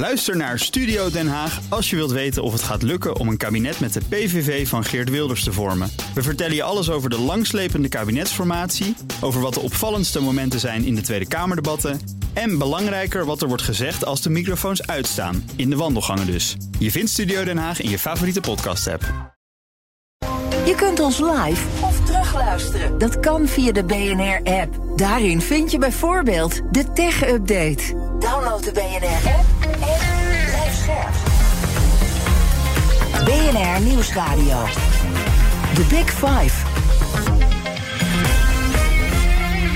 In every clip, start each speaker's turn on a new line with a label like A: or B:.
A: Luister naar Studio Den Haag als je wilt weten of het gaat lukken om een kabinet met de PVV van Geert Wilders te vormen. We vertellen je alles over de langslepende kabinetsformatie, over wat de opvallendste momenten zijn in de Tweede Kamerdebatten en belangrijker wat er wordt gezegd als de microfoons uitstaan, in de wandelgangen dus. Je vindt Studio Den Haag in je favoriete podcast-app.
B: Je kunt ons live of terugluisteren. Dat kan via de BNR-app. Daarin vind je bijvoorbeeld de tech-update. Download de BNR-app en blijf scherp. BNR Nieuwsradio. The Big Five.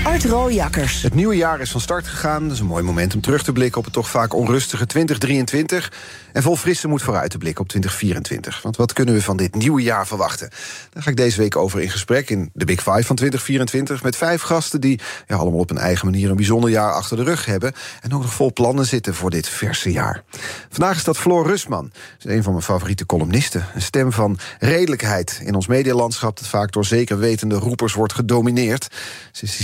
B: Art Rooijakkers.
C: Het nieuwe jaar is van start gegaan. Dat is een mooi moment om terug te blikken op het toch vaak onrustige 2023. En vol frisse moet vooruit te blikken op 2024. Want wat kunnen we van dit nieuwe jaar verwachten? Daar ga ik deze week over in gesprek in de Big Five van 2024. Met vijf gasten die ja, allemaal op een eigen manier een bijzonder jaar achter de rug hebben. En ook nog vol plannen zitten voor dit verse jaar. Vandaag is dat Floor Rusman. Is een van mijn favoriete columnisten. Een stem van redelijkheid in ons medialandschap... dat vaak door zeker wetende roepers wordt gedomineerd. Ze is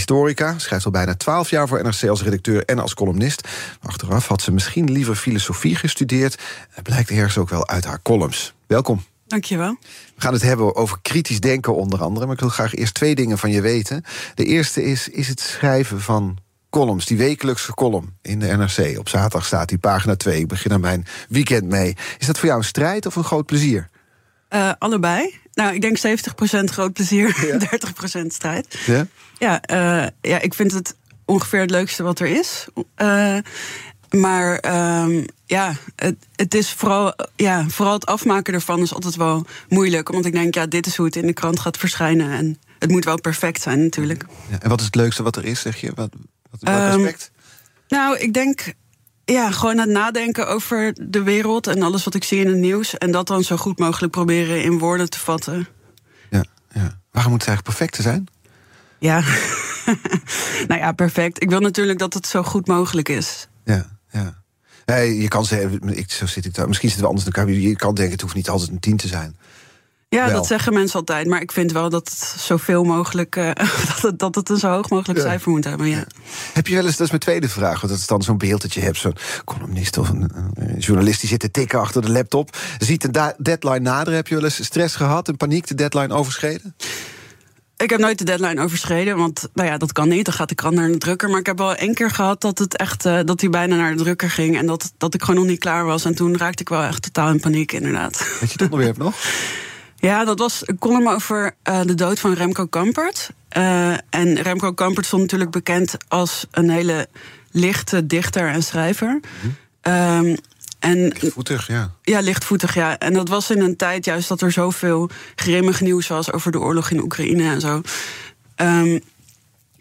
C: schrijft al bijna twaalf jaar voor NRC als redacteur en als columnist. Achteraf had ze misschien liever filosofie gestudeerd het blijkt ergens ook wel uit haar columns. Welkom.
D: Dankjewel.
C: We gaan het hebben over kritisch denken onder andere. Maar ik wil graag eerst twee dingen van je weten. De eerste is, is het schrijven van columns. Die wekelijkse column in de NRC. Op zaterdag staat die pagina 2. Ik begin aan mijn weekend mee. Is dat voor jou een strijd of een groot plezier?
D: Uh, allebei. Nou, ik denk 70% groot plezier, ja. 30% strijd. Ja? Ja, uh, ja, ik vind het ongeveer het leukste wat er is. Uh, maar um, ja, het, het, is vooral, ja, vooral het afmaken ervan is altijd wel moeilijk. Want ik denk, ja, dit is hoe het in de krant gaat verschijnen. En het moet wel perfect zijn, natuurlijk.
C: Ja, en wat is het leukste wat er is, zeg je? Wat, wat, welk um, aspect?
D: Nou, ik denk ja, gewoon het nadenken over de wereld en alles wat ik zie in het nieuws. En dat dan zo goed mogelijk proberen in woorden te vatten.
C: Ja, ja. Waarom moet het eigenlijk perfect zijn?
D: Ja, nou ja, perfect. Ik wil natuurlijk dat het zo goed mogelijk is.
C: Ja. Ja. Nee, je kan zeggen, ik, zo zit ik daar. Misschien zitten we anders in elkaar. Je kan denken, het hoeft niet altijd een tien te zijn.
D: Ja, dat zeggen mensen altijd. Maar ik vind wel dat het zoveel mogelijk. Uh, dat, het, dat het een zo hoog mogelijk ja. cijfer moet hebben. Ja.
C: Heb je wel eens, dat is mijn tweede vraag. Want dat is dan zo'n beeld dat je hebt. Zo'n columnist of een, een, journalist die zit te tikken achter de laptop. Ziet een deadline naderen. Heb je wel eens stress gehad en paniek de deadline overschreden?
D: Ik heb nooit de deadline overschreden, want nou ja, dat kan niet. Dan gaat de krant naar de drukker. Maar ik heb wel één keer gehad dat het echt uh, dat hij bijna naar de drukker ging. En dat, dat ik gewoon nog niet klaar was. En toen raakte ik wel echt totaal in paniek, inderdaad.
C: Weet je het onderwerp nog?
D: Ja, dat was een column over uh, de dood van Remco Kampert. Uh, en Remco Kampert stond natuurlijk bekend als een hele lichte dichter en schrijver.
C: Mm -hmm. um, en, lichtvoetig, ja.
D: Ja, lichtvoetig, ja. En dat was in een tijd juist dat er zoveel grimmig nieuws was over de oorlog in Oekraïne en zo. Um,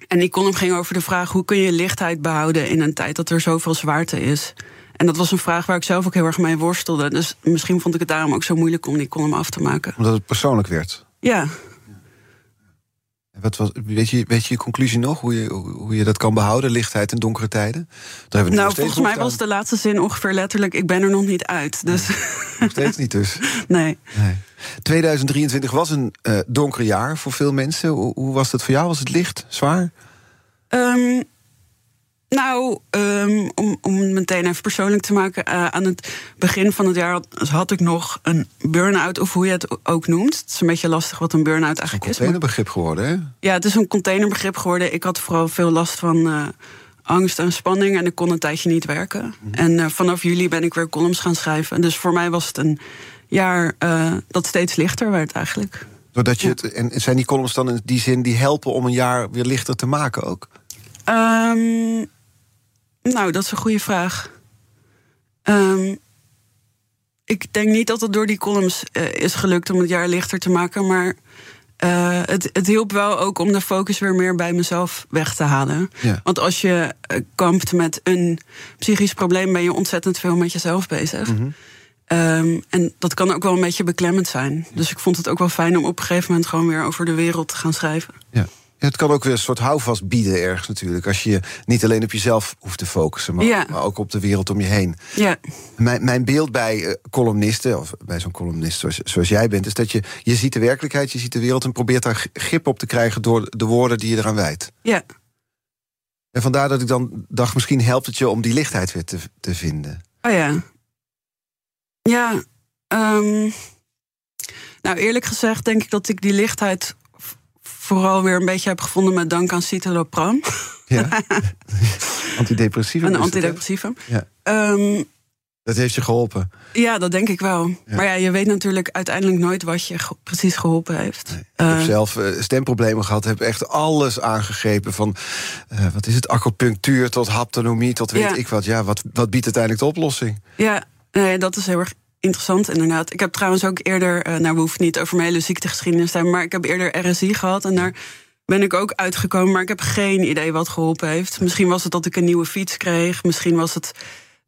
D: en die column ging over de vraag: hoe kun je lichtheid behouden in een tijd dat er zoveel zwaarte is? En dat was een vraag waar ik zelf ook heel erg mee worstelde. Dus misschien vond ik het daarom ook zo moeilijk om die column af te maken.
C: Omdat het persoonlijk werd?
D: Ja.
C: Wat was, weet, je, weet je je conclusie nog? Hoe je, hoe je dat kan behouden, lichtheid in donkere tijden?
D: Daar hebben we nou, volgens mij was de laatste zin ongeveer letterlijk... ik ben er nog niet uit. Dus.
C: Nog steeds niet dus?
D: Nee.
C: nee. 2023 was een uh, donker jaar voor veel mensen. Hoe, hoe, was dat voor jou? Was het licht, zwaar?
D: Um, nou, um, om, om het meteen even persoonlijk te maken. Uh, aan het begin van het jaar had, had, ik nog een burn-out, of hoe je het ook noemt. Het is een beetje lastig wat een burn-out eigenlijk is.
C: Het is een containerbegrip geworden, hè?
D: Ja, het is een containerbegrip geworden. Ik had vooral veel last van uh, angst en spanning en ik kon een tijdje niet werken. Mm. En uh, vanaf juli ben ik weer columns gaan schrijven. Dus voor mij was het een jaar dat steeds lichter werd eigenlijk.
C: Doordat je het, en zijn die columns dan in die zin die helpen om een jaar weer lichter te maken ook?
D: Um, nou, dat is een goede vraag. Um, ik denk niet dat het door die columns uh, is gelukt om het jaar lichter te maken. Maar uh, het, het hielp wel ook om de focus weer meer bij mezelf weg te halen.
C: Ja.
D: Want als je uh, kampt met een psychisch probleem, ben je ontzettend veel met jezelf bezig.
C: Mm -hmm.
D: um, en dat kan ook wel een beetje beklemmend zijn. Dus ik vond het ook wel fijn om op een gegeven moment gewoon weer over de wereld te gaan schrijven.
C: Ja. Het kan ook weer een soort houvast bieden ergens natuurlijk. Als je niet alleen op jezelf hoeft te focussen, maar,
D: ja.
C: maar ook op de wereld om je heen.
D: Ja.
C: Mijn, mijn beeld bij uh, columnisten, of bij zo'n columnist zoals, zoals, jij bent, is dat je, je ziet de werkelijkheid, je ziet de wereld en probeert daar grip op te krijgen door de woorden die je eraan wijdt.
D: Ja.
C: En vandaar dat ik dan dacht, misschien helpt het je om die lichtheid weer te, te vinden.
D: Oh ja. Ja. Um, nou, eerlijk gezegd denk ik dat ik die lichtheid vooral weer een beetje heb gevonden met dank aan citalopram. Ja.
C: antidepressivum.
D: Een antidepressivum.
C: Ja. Um, dat heeft je geholpen?
D: Ja, dat denk ik wel. Maar ja, je weet natuurlijk uiteindelijk nooit wat je precies geholpen heeft.
C: ik heb eh, zelf uh, stemproblemen gehad, heb echt alles aangegrepen. Van uh, wat is het, acupunctuur tot haptonomie tot weet ik wat. Ja, wat, wat biedt uiteindelijk de oplossing?
D: Ja, nee, dat is heel erg interessant inderdaad. Ik heb trouwens ook eerder, nou we hoeven niet over mijn hele ziektegeschiedenis te hebben... maar ik heb eerder RSI gehad en daar ben ik ook uitgekomen. Maar ik heb geen idee wat geholpen heeft. Misschien was het dat ik een nieuwe fiets kreeg. Misschien was het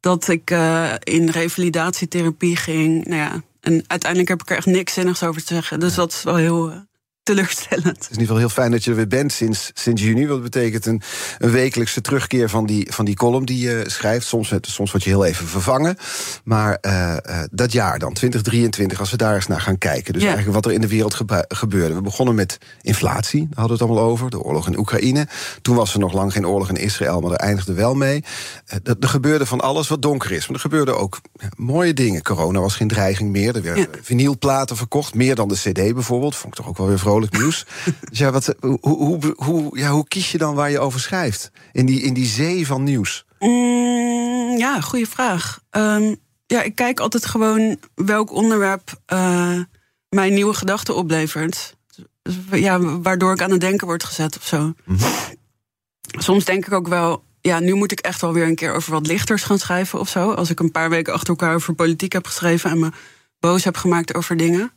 D: dat ik uh, in revalidatietherapie ging. Nou ja, en uiteindelijk heb ik er echt niks zinnigs over te zeggen. Dus dat is wel heel uh, teleurstellend. Het
C: is in ieder geval heel fijn dat je er weer bent sinds, sinds juni. Wat betekent een, een wekelijkse terugkeer van die, van die column die je schrijft. Soms, soms word je heel even vervangen. Maar uh, dat jaar dan, 2023, als we daar eens naar gaan kijken. Dus eigenlijk wat er in de wereld gebeurde. We begonnen met inflatie, daar hadden we het allemaal over. De oorlog in Oekraïne. Toen was er nog lang geen oorlog in Israël, maar daar eindigde wel mee. Uh, er gebeurde van alles wat donker is. Maar er gebeurden ook mooie dingen. Corona was geen dreiging meer. Er werden ja. vinylplaten verkocht, meer dan de CD bijvoorbeeld. Vond ik toch ook wel weer vrolijk vrolijk nieuws. dus ja, wat, hoe, hoe, hoe, ja, hoe kies je dan waar je over schrijft? In die, in die zee van nieuws?
D: Mm, ja, goede vraag. Um, ja, ik kijk altijd gewoon welk onderwerp uh, mijn nieuwe gedachten oplevert. Ja, waardoor ik aan het denken word gezet of zo. Mm -hmm. Soms denk ik ook wel, ja, nu moet ik echt wel weer een keer over wat lichters gaan schrijven of zo. Als ik een paar weken achter elkaar over politiek heb geschreven en me boos heb gemaakt over dingen.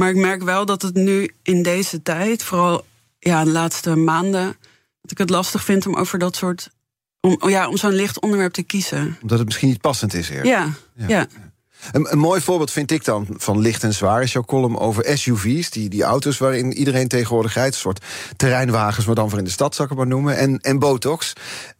D: Maar ik merk wel dat het nu in deze tijd, vooral ja, de laatste maanden, dat ik het lastig vind om over dat soort. Om, ja, om zo'n licht onderwerp te kiezen.
C: Omdat het misschien niet passend is,
D: Ja, ja. ja.
C: Een, een, mooi voorbeeld vind ik dan van licht en zwaar is jouw column over SUV's. Die, die auto's waarin iedereen tegenwoordig rijdt. Een soort terreinwagens, maar dan voor in de stad, zou ik maar noemen. En, en botox.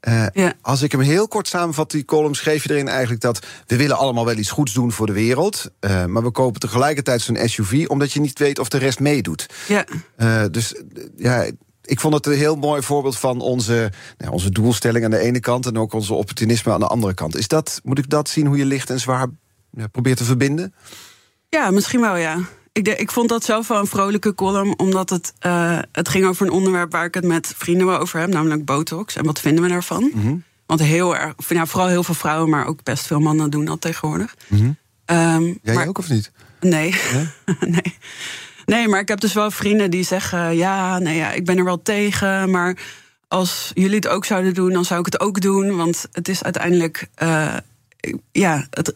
C: Uh, ja. Als ik hem heel kort samenvat, die column, schreef je erin eigenlijk dat we willen allemaal wel iets goeds doen voor de wereld. Uh, maar we kopen tegelijkertijd zo'n SUV omdat je niet weet of de rest meedoet.
D: Ja.
C: Uh, dus ja ik vond het een heel mooi voorbeeld van onze, nou, onze doelstelling aan de ene kant en ook onze opportunisme aan de andere kant. Is dat, moet ik dat zien hoe je licht en zwaar ja, probeert te verbinden?
D: Ja, misschien wel, ja. Ik, de, ik vond dat zelf wel een vrolijke column, omdat het, uh, het ging over een onderwerp waar ik het met vrienden wel over heb, namelijk botox. En wat vinden we daarvan? Mm -hmm. Want heel erg, ja, vooral heel veel vrouwen, maar ook best veel mannen doen dat tegenwoordig. Mm
C: -hmm. um, Jij maar, ook of niet?
D: Nee. Ja? nee. Nee, maar ik heb dus wel vrienden die zeggen: ja, nee, ja, ik ben er wel tegen, maar als jullie het ook zouden doen, dan zou ik het ook doen. Want het is uiteindelijk, uh, ja, het,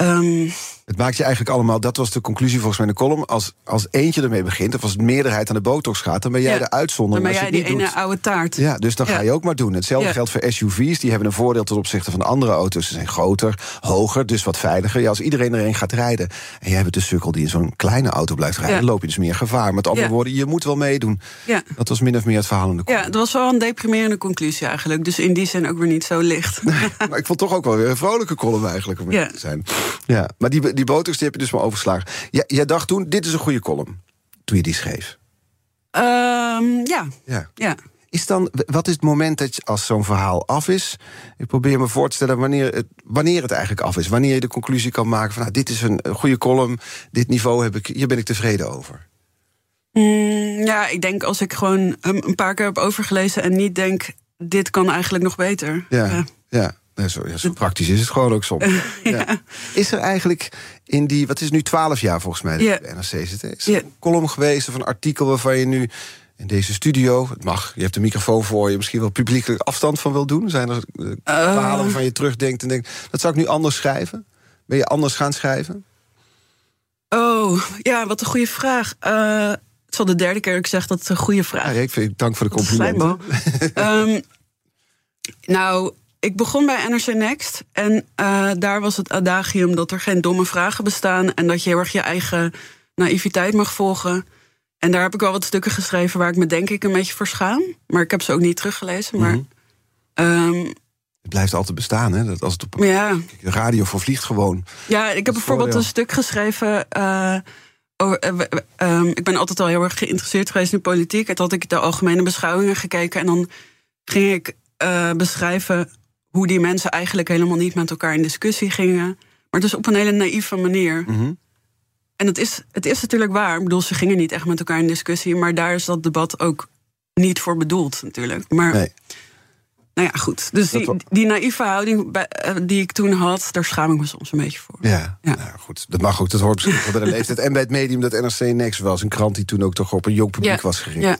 C: Um, het maakt je eigenlijk allemaal, dat was de conclusie volgens mij in de column. Als, als eentje ermee begint, of als de meerderheid aan de botox gaat, dan ben jij de uitzondering.
D: Dan ben jij die ene doet. oude taart.
C: Ja, dus dan ga je ook maar doen. Hetzelfde ja. geldt voor SUV's. Die hebben een voordeel ten opzichte van andere auto's. Ze zijn groter, hoger, dus wat veiliger. Ja, als iedereen erin gaat rijden en jij bent de sukkel die in zo'n kleine auto blijft rijden, dan loop je dus meer gevaar. Met andere woorden, je moet wel meedoen. Ja. Dat was min of meer het verhaal in de
D: column. Ja, dat was wel een deprimerende conclusie eigenlijk. Dus in die zin ook weer niet zo licht.
C: maar ik vond toch ook wel weer een vrolijke column eigenlijk om te zijn. Ja, maar die, die botox die heb je dus maar overslagen. Ja, jij dacht toen, dit is een goede column, toen je die schreef?
D: Um, ja.
C: ja.
D: ja.
C: Is dan, wat is het moment dat je, als zo'n verhaal af is... ik probeer me voor te stellen wanneer het, wanneer het eigenlijk af is. Wanneer je de conclusie kan maken van... Nou, dit is een goede column, dit niveau heb ik, hier ben ik tevreden over.
D: Mm, ja, ik denk als ik gewoon een paar keer heb overgelezen... en niet denk, dit kan eigenlijk nog beter.
C: Ja, ja. ja. Zo, ja, zo praktisch is het gewoon ook soms. ja. Is er eigenlijk in die, wat is nu twaalf jaar volgens mij, de. NRC zit, is er een column geweest of een artikel waarvan je nu in deze studio, het mag, je hebt de microfoon voor je, misschien wel publiekelijk afstand van wil doen? Zijn er uh, verhalen waarvan je terugdenkt en denkt, dat zou ik nu anders schrijven? Ben je anders gaan schrijven?
D: Oh, ja, wat een goede vraag. Uh, het is al de derde keer dat ik zeg dat het een goede vraag.
C: Ja, ik vind, dank voor de complimenten.
D: um, nou, ik begon bij NRC Next. En uh, daar was het adagium dat er geen domme vragen bestaan. En dat je heel erg je eigen naïviteit mag volgen. En daar heb ik wel wat stukken geschreven waar ik me denk ik een beetje voor schaam. Maar ik heb ze ook niet teruggelezen. Maar, mm
C: -hmm. um, het blijft altijd bestaan, hè? Dat als het op ja. de radio vervliegt gewoon.
D: Ja, ik heb bijvoorbeeld een stuk geschreven. Uh, over, uh, um, ik ben altijd al heel erg geïnteresseerd geweest in politiek. En toen had ik de algemene beschouwingen gekeken. En dan ging ik beschrijven hoe die mensen eigenlijk helemaal niet met elkaar in discussie gingen. Maar dus op een hele naïeve manier.
C: Mhm.
D: En het is, het is natuurlijk waar. Ik bedoel, ze gingen niet echt met elkaar in discussie. Maar daar is dat debat ook niet voor bedoeld, natuurlijk. Maar
C: Nee.
D: nou ja, goed. Dus die, naïeve houding eh, die ik toen had, daar schaam ik me soms een beetje voor.
C: Ja,
D: Ja.
C: Nou, goed. Dat mag ook. Dat hoort misschien bij de leeftijd. En bij het medium dat NRC Next was. Een krant die toen ook toch op een jong publiek
D: Ja.
C: was gericht.
D: Ja.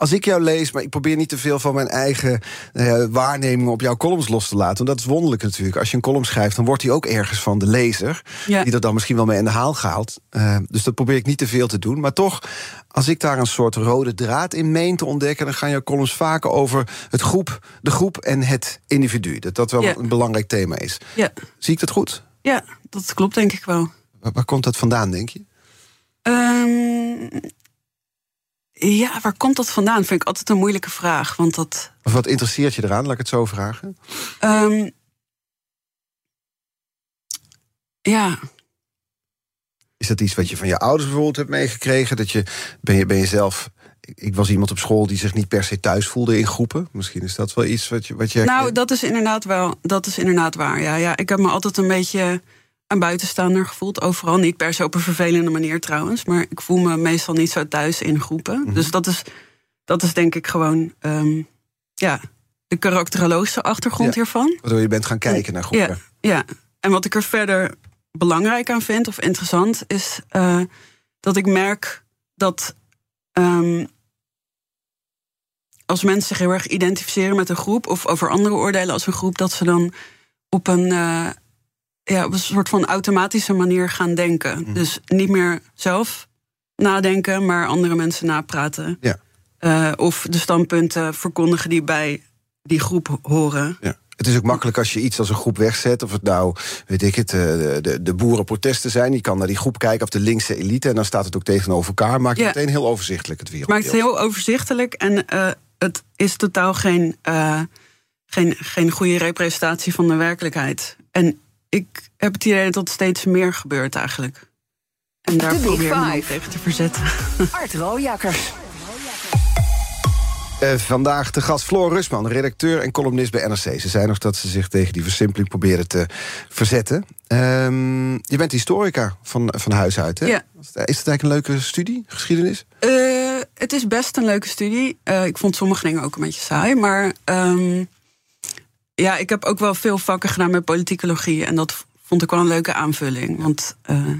C: Als ik jou lees, maar ik probeer niet te veel van mijn eigen eh, waarnemingen op jouw columns los te laten. Want dat is wonderlijk natuurlijk. Als je een column schrijft, dan wordt die ook ergens van de lezer.
D: Ja.
C: Die er dan misschien wel mee in de haal gaat. Eh, dus dat probeer ik niet te veel te doen. Maar toch, als ik daar een soort rode draad in meen te ontdekken, dan gaan jouw columns vaker over het groep, de groep en het individu. Dat dat wel
D: Ja.
C: een belangrijk thema is.
D: Ja.
C: Zie ik dat goed?
D: ja, dat klopt denk ik wel.
C: Waar, waar komt dat vandaan, denk je?
D: Ehm, ja, waar komt dat vandaan? Vind ik altijd een moeilijke vraag. Want dat.
C: Of wat interesseert je eraan? Laat ik het zo vragen.
D: ehm, ja,
C: Is dat iets wat je van je ouders bijvoorbeeld hebt meegekregen? Dat je, ben, je, ben je zelf... ik- Ik was iemand op school die zich niet per se thuis voelde in groepen. Misschien is dat wel iets wat je... Wat je
D: nou, dat is inderdaad wel. Dat is inderdaad waar. Ja, ja, ik heb me altijd een beetje een buitenstaander gevoeld. Overal niet per se op een vervelende manier trouwens. Maar ik voel me meestal niet zo thuis in groepen.
C: Mhm.
D: Dus dat is, dat is denk ik gewoon. ehm, ja, de karakterologische achtergrond
C: Ja.
D: hiervan.
C: Waardoor je bent gaan kijken naar groepen.
D: Ja, ja, en wat ik er verder belangrijk aan vind of interessant is eh, dat ik merk dat ehm, als mensen zich heel erg identificeren met een groep of over anderen oordelen als een groep, dat ze dan op een, eh, ja, op een soort van automatische manier gaan denken.
C: Mhm.
D: Dus niet meer zelf nadenken, maar andere mensen napraten.
C: Ja.
D: Eh, of de standpunten verkondigen die bij die groep horen.
C: Ja. Het is ook makkelijk als je iets als een groep wegzet. Of het nou, weet ik het, eh, de, de, de boerenprotesten zijn. Je kan naar die groep kijken, of de linkse elite. En dan staat het ook tegenover elkaar. Maakt het meteen heel overzichtelijk, het wereld.
D: maakt het heel overzichtelijk en eh, het is totaal geen, geen, geen goede representatie van de werkelijkheid. En ik heb het idee dat dat steeds meer gebeurt eigenlijk. En daar
B: De Big
D: probeer ik me tegen te verzetten.
B: Art Rojakkers.
C: Eh, vandaag de gast Floor Rusman, redacteur en columnist bij NRC. Ze zei nog dat ze zich tegen die versimpeling probeerde te verzetten. Ehm, je bent historica van, van huis uit, hè?
D: Ja.
C: Is het eigenlijk een leuke studie, geschiedenis?
D: Eh, het is best een leuke studie. Eh, ik vond sommige dingen ook een beetje saai. Maar ehm, ja, ik heb ook wel veel vakken gedaan met politicologie. En dat vond ik wel een leuke aanvulling. Want eh,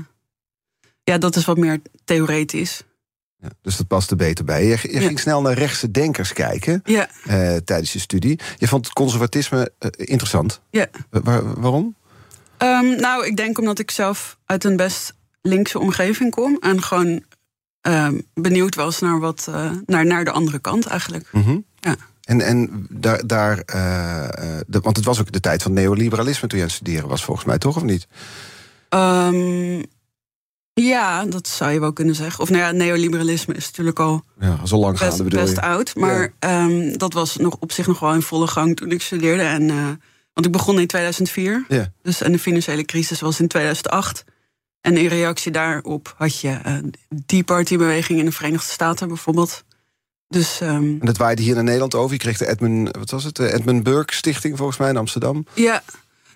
D: ja, dat is wat meer theoretisch.
C: Ja, dus dat past er beter bij. Je, je
D: Ja.
C: ging snel naar rechtse denkers kijken
D: Ja,
C: eh, tijdens je studie. Je vond conservatisme eh, interessant.
D: ja.
C: Wa- waar- waarom?
D: Ehm, nou, ik denk omdat ik zelf uit een best linkse omgeving kom. En gewoon ehm, benieuwd was naar, wat, naar, naar de andere kant eigenlijk.
C: Mhm.
D: Ja.
C: En, en daar, daar eh, eh, de- want het was ook de tijd van neoliberalisme toen je aan het studeren was, volgens mij, toch of niet?
D: Ehm, ja, dat zou je wel kunnen zeggen. Of nou ja, neoliberalisme is natuurlijk al
C: Ja, zo lang gaande
D: best,
C: bedoel
D: best
C: je.
D: oud. Maar ehm, dat was nog op zich nog wel in volle gang toen ik studeerde. En, eh, want ik begon in 2004.
C: Ja.
D: Dus, en de financiële crisis was in 2008. En in reactie daarop had je eh die partybeweging in de Verenigde Staten bijvoorbeeld. Dus ehm,
C: En dat waaide hier naar Nederland over. Je kreeg de Edmund, wat was het? De Edmund Burke Stichting volgens mij in Amsterdam.
D: ja,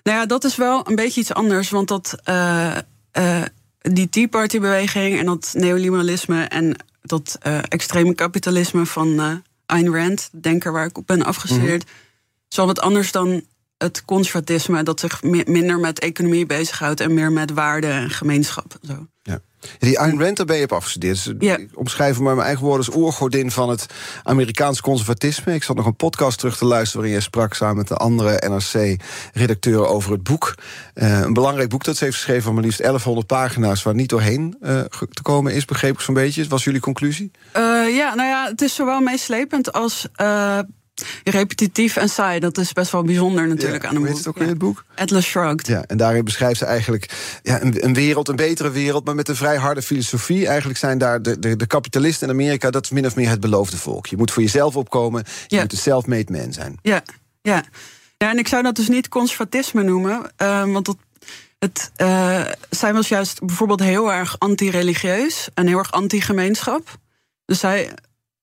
D: nou ja, dat is wel een beetje iets anders. Want dat, eh, eh, die Tea Party beweging en dat neoliberalisme en dat eh, extreme kapitalisme van Ayn Rand, de denker waar ik op ben afgestudeerd, is wel wat anders dan het conservatisme dat zich mi- minder met economie bezighoudt en meer met waarde en gemeenschap. en Zo.
C: Ja. Die Ayn Rand, daar ben je op afgestudeerd. Dus
D: Ja.
C: Ik omschrijf hem maar mijn eigen woorden als oergodin van het Amerikaans conservatisme. Ik zat nog een podcast terug te luisteren waarin jij sprak samen met de andere NRC-redacteuren over het boek. Eh, een belangrijk boek dat ze heeft geschreven van maar liefst 1100 pagina's waar niet doorheen ge- te komen is, begreep ik zo'n beetje. Was jullie conclusie?
D: Eh, ja, nou ja, het is zowel meeslepend als repetitief en saai. Dat is best wel bijzonder natuurlijk
C: Ja,
D: aan een boek.
C: het ook
D: Ja.
C: weer, het boek?
D: Atlas Shrugged.
C: Ja, en daarin beschrijft ze eigenlijk ja, een, een wereld, een betere wereld, maar met een vrij harde filosofie. Eigenlijk zijn daar de, de, de kapitalisten in Amerika, dat is min of meer het beloofde volk. Je moet voor jezelf opkomen, je
D: Ja.
C: moet een self-made man zijn.
D: Ja, ja. ja, en ik zou dat dus niet conservatisme noemen. eh, want dat, het, eh, zij was juist bijvoorbeeld heel erg anti-religieus en heel erg anti-gemeenschap. Dus zij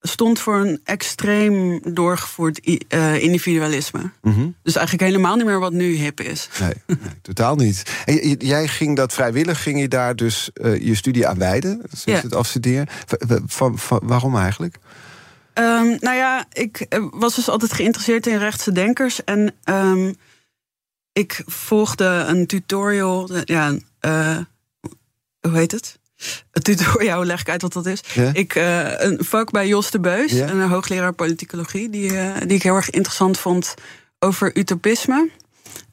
D: stond voor een extreem doorgevoerd individualisme. Mhm. Dus eigenlijk helemaal niet meer wat nu hip is.
C: Nee, nee totaal niet. En jij ging dat vrijwillig, ging je daar dus je studie aan wijden, sinds ja. het afstuderen. Van, van, waarom eigenlijk?
D: Um, nou ja, ik was dus altijd geïnteresseerd in rechtse denkers. En um, ik volgde een tutorial. Ja, uh, hoe heet het? Tutorial, leg ik uit wat dat is. Ik, uh, een vak bij Jos de Beus, een hoogleraar politicologie, die, uh, die ik heel erg interessant vond over utopisme.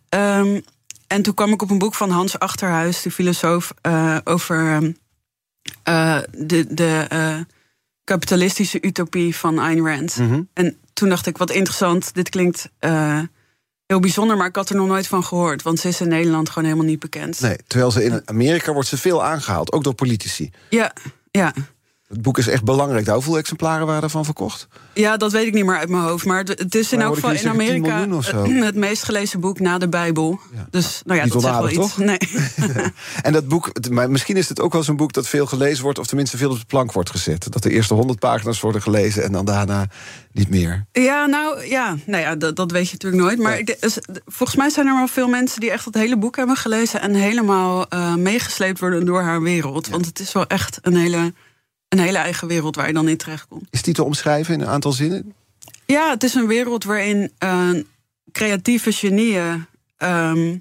D: Um, en toen kwam ik op een boek van Hans Achterhuis, de filosoof, over de. de kapitalistische utopie van Ayn Rand. Mhm. En toen dacht ik, wat interessant, dit klinkt heel bijzonder, maar ik had er nog nooit van gehoord. Want ze is in Nederland gewoon helemaal niet bekend.
C: Nee, terwijl ze in Amerika wordt ze veel aangehaald, ook door politici.
D: Ja, ja.
C: Het boek is echt belangrijk. Nou, hoeveel exemplaren waren ervan verkocht?
D: Ja, dat weet ik niet meer uit mijn hoofd. Maar het is in elk geval in Amerika het meest gelezen boek na de Bijbel. Dus nou ja,
C: niet
D: dat
C: zegt
D: wel
C: iets.
D: Nee.
C: en dat boek, maar misschien is het ook wel zo'n boek dat veel gelezen wordt, of tenminste veel op de plank wordt gezet. Dat de eerste honderd pagina's worden gelezen en dan daarna niet meer.
D: Ja, nou ja, nou ja dat, dat weet je natuurlijk nooit. Maar ik, volgens mij zijn er wel veel mensen die echt het hele boek hebben gelezen en helemaal uh, meegesleept worden door haar wereld. Want het is wel echt een hele een hele eigen wereld waar je dan in terecht komt.
C: Is die te omschrijven in een aantal zinnen?
D: Ja, het is een wereld waarin uh, creatieve genieën uh,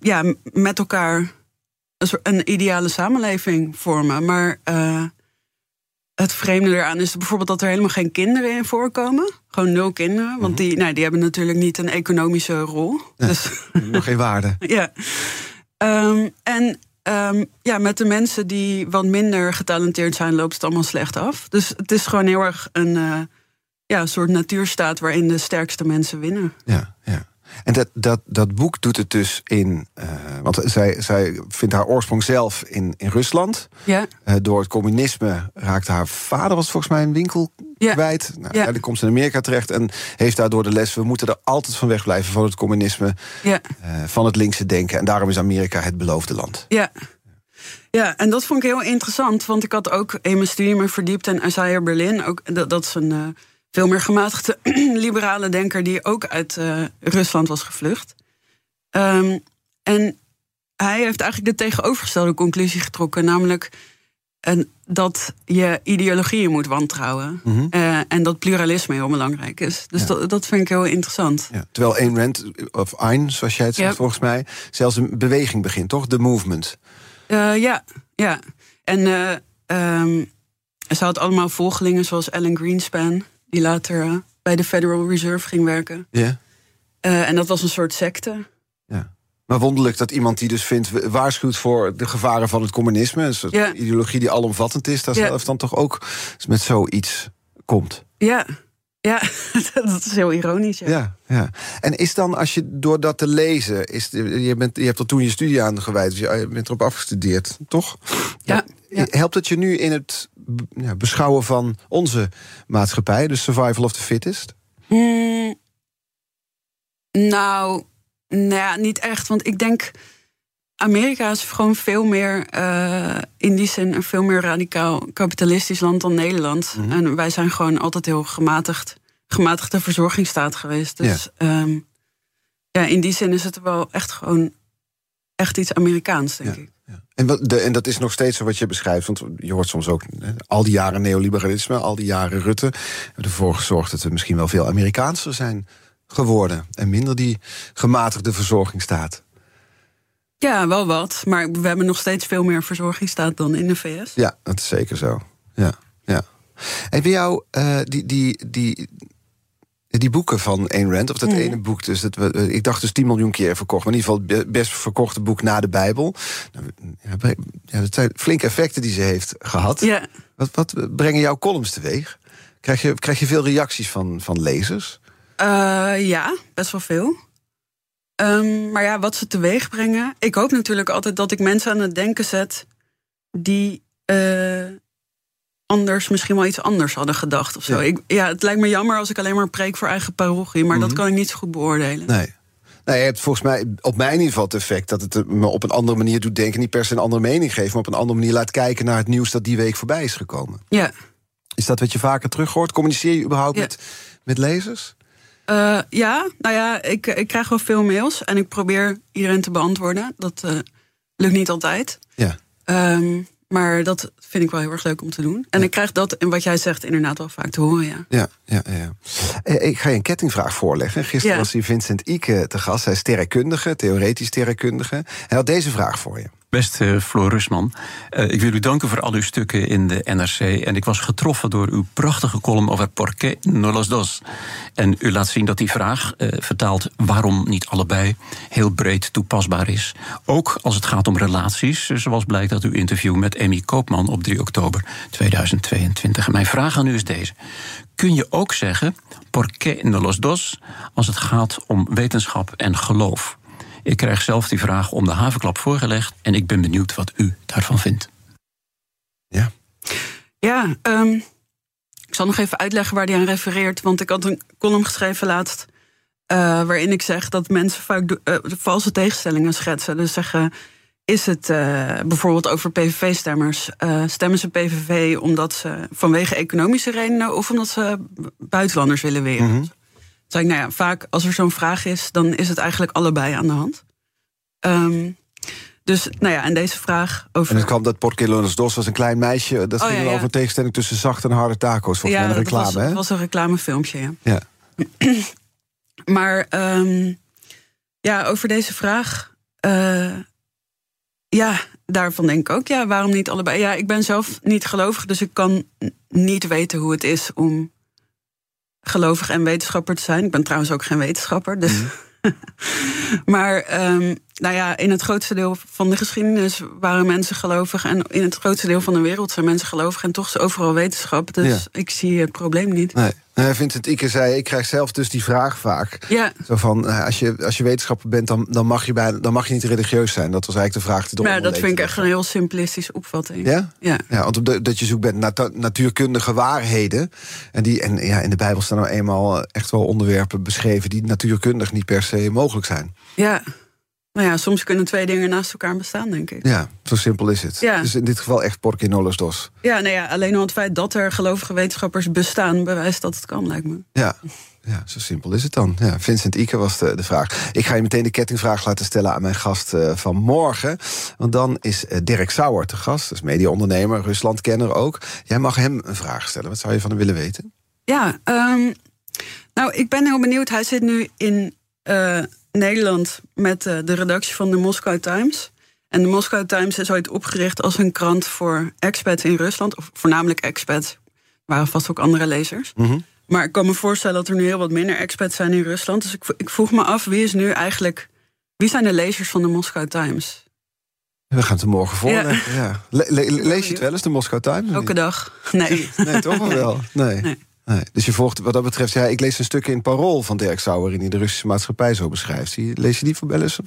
D: ja, met elkaar een, soort, een, ideale samenleving vormen. Maar uh, het vreemde eraan is bijvoorbeeld dat er helemaal geen kinderen in voorkomen. Gewoon nul kinderen. Want mhm. die, nou, die hebben natuurlijk niet een economische rol. dus,
C: nog geen waarde.
D: ja. Um, en Um, ja, met de mensen die wat minder getalenteerd zijn, loopt het allemaal slecht af. Dus het is gewoon heel erg een uh, ja, soort natuurstaat waarin de sterkste mensen winnen.
C: Ja, ja. En dat, dat, dat boek doet het dus in. Uh, want zij, zij vindt haar oorsprong zelf in, in Rusland.
D: Ja.
C: Uh, door het communisme raakte haar vader, was volgens mij een winkel ja. kwijt. Nou, ja. Dan komt ze in Amerika terecht en heeft daardoor de les. We moeten er altijd van wegblijven van het communisme.
D: Ja.
C: Uh, van het linkse denken. En daarom is Amerika het beloofde land.
D: Ja. Ja, en dat vond ik heel interessant. Want ik had ook in mijn studie me verdiept in Isaiah Berlin. Ook, dat, dat is een veel meer gematigde liberale denker die ook uit uh, Rusland was gevlucht. Um, en hij heeft eigenlijk de tegenovergestelde conclusie getrokken, namelijk en dat je ideologieën moet wantrouwen. Mm en dat pluralisme heel belangrijk is. Dus dat, dat vind ik heel interessant.
C: Ja, terwijl Ayn Rand, of Ayn, zoals jij het zegt volgens mij... zelfs een beweging begint, toch? De movement.
D: Uh, ja, ja. En uh, um, ze had allemaal volgelingen zoals Alan Greenspan die later uh, bij de Federal Reserve ging werken.
C: Ja.
D: Uh, en dat was een soort secte.
C: Ja. Maar wonderlijk dat iemand die dus vindt, waarschuwt voor de gevaren van het communisme, een soort ideologie die alomvattend is, daar zelf dan toch ook met zoiets komt.
D: Ja, ja, dat is heel ironisch. Ja.
C: ja. Ja, En is dan, als je door dat te lezen, is, je, bent, je hebt er toen je studie aan gewijd, dus je bent erop afgestudeerd, toch?
D: Ja. ja.
C: Helpt het je nu in het ja, beschouwen van onze maatschappij, de survival of the fittest?
D: Mm, nou, nou ja, niet echt. Want ik denk, Amerika is gewoon veel meer, uh, in die zin, een veel meer radicaal kapitalistisch land dan Nederland. Mhm. En wij zijn gewoon altijd heel gematigd, gematigde verzorgingsstaat geweest. Dus ja. Um, ja, in die zin is het wel echt gewoon echt iets Amerikaans, denk ik.
C: En, wat de, en dat is nog steeds zo wat je beschrijft. Want je hoort soms ook hè, al die jaren neoliberalisme, al die jaren Rutte. Hebben ervoor gezorgd dat we misschien wel veel Amerikaanser zijn geworden. En minder die gematigde verzorgingsstaat.
D: Ja, wel wat. Maar we hebben nog steeds veel meer verzorgingsstaat dan in de VS.
C: Ja, dat is zeker zo. Ja, ja. En bij jou, uh, die, die, die, die boeken van Ayn Rand, of dat mm. ene boek, dus dat, ik dacht dus 10 miljoen keer verkocht, maar in ieder geval het best verkochte boek na de Bijbel. Nou, ja, dat zijn flinke effecten die ze heeft gehad.
D: Ja.
C: Wat, wat brengen jouw columns teweeg? Krijg je, krijg je veel reacties van, van lezers?
D: Uh, ja, best wel veel. Um, maar ja, wat ze teweeg brengen. Ik hoop natuurlijk altijd dat ik mensen aan het denken zet die. Uh, anders misschien wel iets anders hadden gedacht of zo. Ja. Ik, ja, het lijkt me jammer als ik alleen maar preek voor eigen parochie, maar dat mhm. kan ik niet zo goed beoordelen.
C: Nee. Nee, je hebt volgens mij op mij in ieder geval het effect dat het me op een andere manier doet denken. Niet per se een andere mening geven, maar op een andere manier laat kijken naar het nieuws dat die week voorbij is gekomen.
D: Ja.
C: Is dat wat je vaker terug hoort? Communiceer je überhaupt met, met lezers?
D: Uh, ja, nou ja, ik, ik krijg wel veel mails en ik probeer iedereen te beantwoorden. Dat uh, lukt niet altijd.
C: Ja.
D: Um, maar dat vind ik wel heel erg leuk om te doen. En ik krijg dat, en wat jij zegt, inderdaad wel vaak te horen, ja.
C: Ja, ja, ja. Eh, ik ga je een kettingvraag voorleggen. Gisteren was hier Vincent Ike te gast. Hij is sterrenkundige, theoretisch sterrenkundige. Hij had deze vraag voor je.
E: Beste Floor Rusman, uh, ik wil u danken voor al uw stukken in de NRC. En ik was getroffen door uw prachtige column over por qué no los dos. En u laat zien dat die vraag, uh, vertaald waarom niet allebei, heel breed toepasbaar is. Ook als het gaat om relaties, zoals blijkt uit uw interview met Emmy Koopman op 3 oktober 2022. En mijn vraag aan u is deze. Kun je ook zeggen por qué no los dos als het gaat om wetenschap en geloof? Ik krijg zelf die vraag om de havenklap voorgelegd en ik ben benieuwd wat u daarvan vindt.
C: Ja.
D: Ja, um, ik zal nog even uitleggen waar die aan refereert. Want ik had een column geschreven laatst. Uh, waarin ik zeg dat mensen vaak uh, valse tegenstellingen schetsen. Dus zeggen. Is het uh, bijvoorbeeld over PVV-stemmers? stemmen ze PVV omdat ze vanwege economische redenen of omdat ze buitenlanders willen weren? Mm -hmm zei ik, nou ja, vaak als er zo'n vraag is, dan is het eigenlijk allebei aan de hand. Um, dus, nou ja, en deze vraag over...
C: En het kwam dat Porquelones Dos was een klein meisje. Dat oh, ging ja, ja. over tegenstelling tussen zachte en harde taco's. Volgens ja, mij een reclame,
D: was,
C: hè?
D: dat was een reclamefilmpje, ja.
C: ja.
D: maar um, ja, over deze vraag... Uh, ja, daarvan denk ik ook, ja, waarom niet allebei? Ja, ik ben zelf niet gelovig, dus ik kan niet weten hoe het is om gelovig en wetenschapper te zijn. Ik ben trouwens ook geen wetenschapper. Dus. Mm. maar um, nou ja, in het grootste deel van de geschiedenis waren mensen gelovig. En in het grootste deel van de wereld zijn mensen gelovig. En toch is overal wetenschap. Dus ja. ik zie het probleem niet.
C: Nee. Vincent Ike zei, ik krijg zelf dus die vraag vaak.
D: Ja.
C: Zo van, als je, als je wetenschapper bent, dan, dan, mag je bijna, dan mag je niet religieus zijn. Dat was eigenlijk de vraag die
D: Nou, dat vind ik echt een heel simplistische opvatting.
C: Ja?
D: Ja.
C: ja want dat je zoekt bent naar natuurkundige waarheden. En, die, en ja, in de Bijbel staan nou eenmaal echt wel onderwerpen beschreven... die natuurkundig niet per se mogelijk zijn.
D: Ja. Nou ja, soms kunnen twee dingen naast elkaar bestaan, denk ik.
C: Ja, zo simpel is het.
D: Ja.
C: Dus in dit geval echt pork in dos.
D: Ja, nou ja, alleen al het feit dat er gelovige wetenschappers bestaan... bewijst dat het kan, lijkt me.
C: Ja, ja zo simpel is het dan. Ja, Vincent Ike was de, de vraag. Ik ga je meteen de kettingvraag laten stellen aan mijn gast uh, van morgen. Want dan is uh, Dirk Sauer te gast, dus mediaondernemer, Ruslandkenner ook. Jij mag hem een vraag stellen. Wat zou je van hem willen weten?
D: Ja, um, nou, ik ben heel benieuwd. Hij zit nu in... Uh, Nederland met uh, de redactie van de Moscow Times. En de Moscow Times is ooit opgericht als een krant voor expats in Rusland. Of voornamelijk expats. Waren vast ook andere lezers.
C: Mm -hmm.
D: Maar ik kan me voorstellen dat er nu heel wat minder expats zijn in Rusland. Dus ik, ik vroeg me af, wie is nu eigenlijk... Wie zijn de lezers van de Moscow Times?
C: We gaan het er morgen voorleggen. Ja. Ja. Le le lees je het wel eens, de Moscow Times?
D: Elke dag. Nee.
C: Nee, toch wel? Nee. nee. Nee, dus je volgt wat dat betreft, ja, ik lees een stuk in Parool van Dirk Sauer... in die de Russische maatschappij zo beschrijft. Lees je die voor Belles?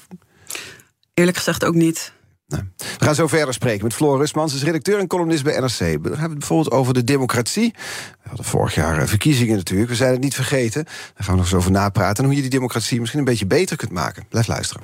D: Eerlijk gezegd ook niet.
C: Nee. We gaan zo verder spreken met Floor Rusmans, is redacteur en columnist bij NRC. We hebben het bijvoorbeeld over de democratie. We hadden vorig jaar eh, verkiezingen natuurlijk, we zijn het niet vergeten. Daar gaan we nog eens over napraten... en hoe je die democratie misschien een beetje beter kunt maken. Blijf luisteren.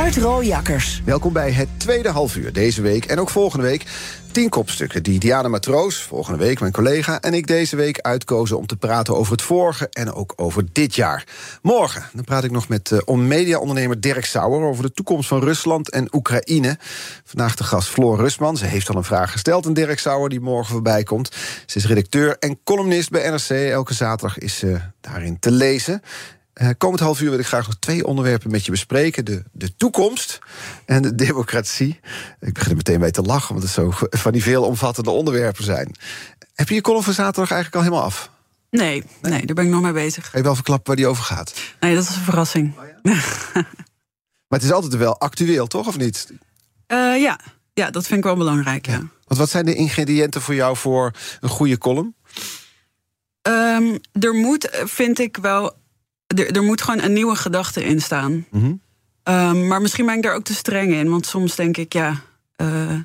B: Art Rooijakkers.
C: Welkom bij het tweede halfuur deze week en ook volgende week. Tien kopstukken die Diana Matroos, volgende week mijn collega... en ik deze week uitkozen om te praten over het vorige en ook over dit jaar. Morgen dan praat ik nog met uh, media-ondernemer Dirk Sauer... over de toekomst van Rusland en Oekraïne. Vandaag de gast Floor Rusman. Ze heeft al een vraag gesteld aan Dirk Sauer die morgen voorbij komt. Ze is redacteur en columnist bij NRC. Elke zaterdag is ze daarin te lezen. Uh, komend half uur wil ik graag nog twee onderwerpen met je bespreken. De, de toekomst en de democratie. Ik begin er meteen mee te lachen, want het zo van die veel omvattende onderwerpen zijn. Heb je je column van zaterdag eigenlijk al helemaal af?
D: Nee, nee, nee daar ben ik nog mee bezig.
C: Ga je wel verklappen waar die over gaat?
D: Nee, dat is een verrassing. Oh ja?
C: maar het is altijd wel actueel, toch, of niet?
D: Uh, ja. ja, dat vind ik wel belangrijk, ja.
C: Want wat zijn de ingrediënten voor jou voor een goede column?
D: Um, er moet, vind ik wel, er, er moet gewoon een nieuwe gedachte in staan. Mm maar misschien ben ik daar ook te streng in. Want soms denk ik, ja, uh,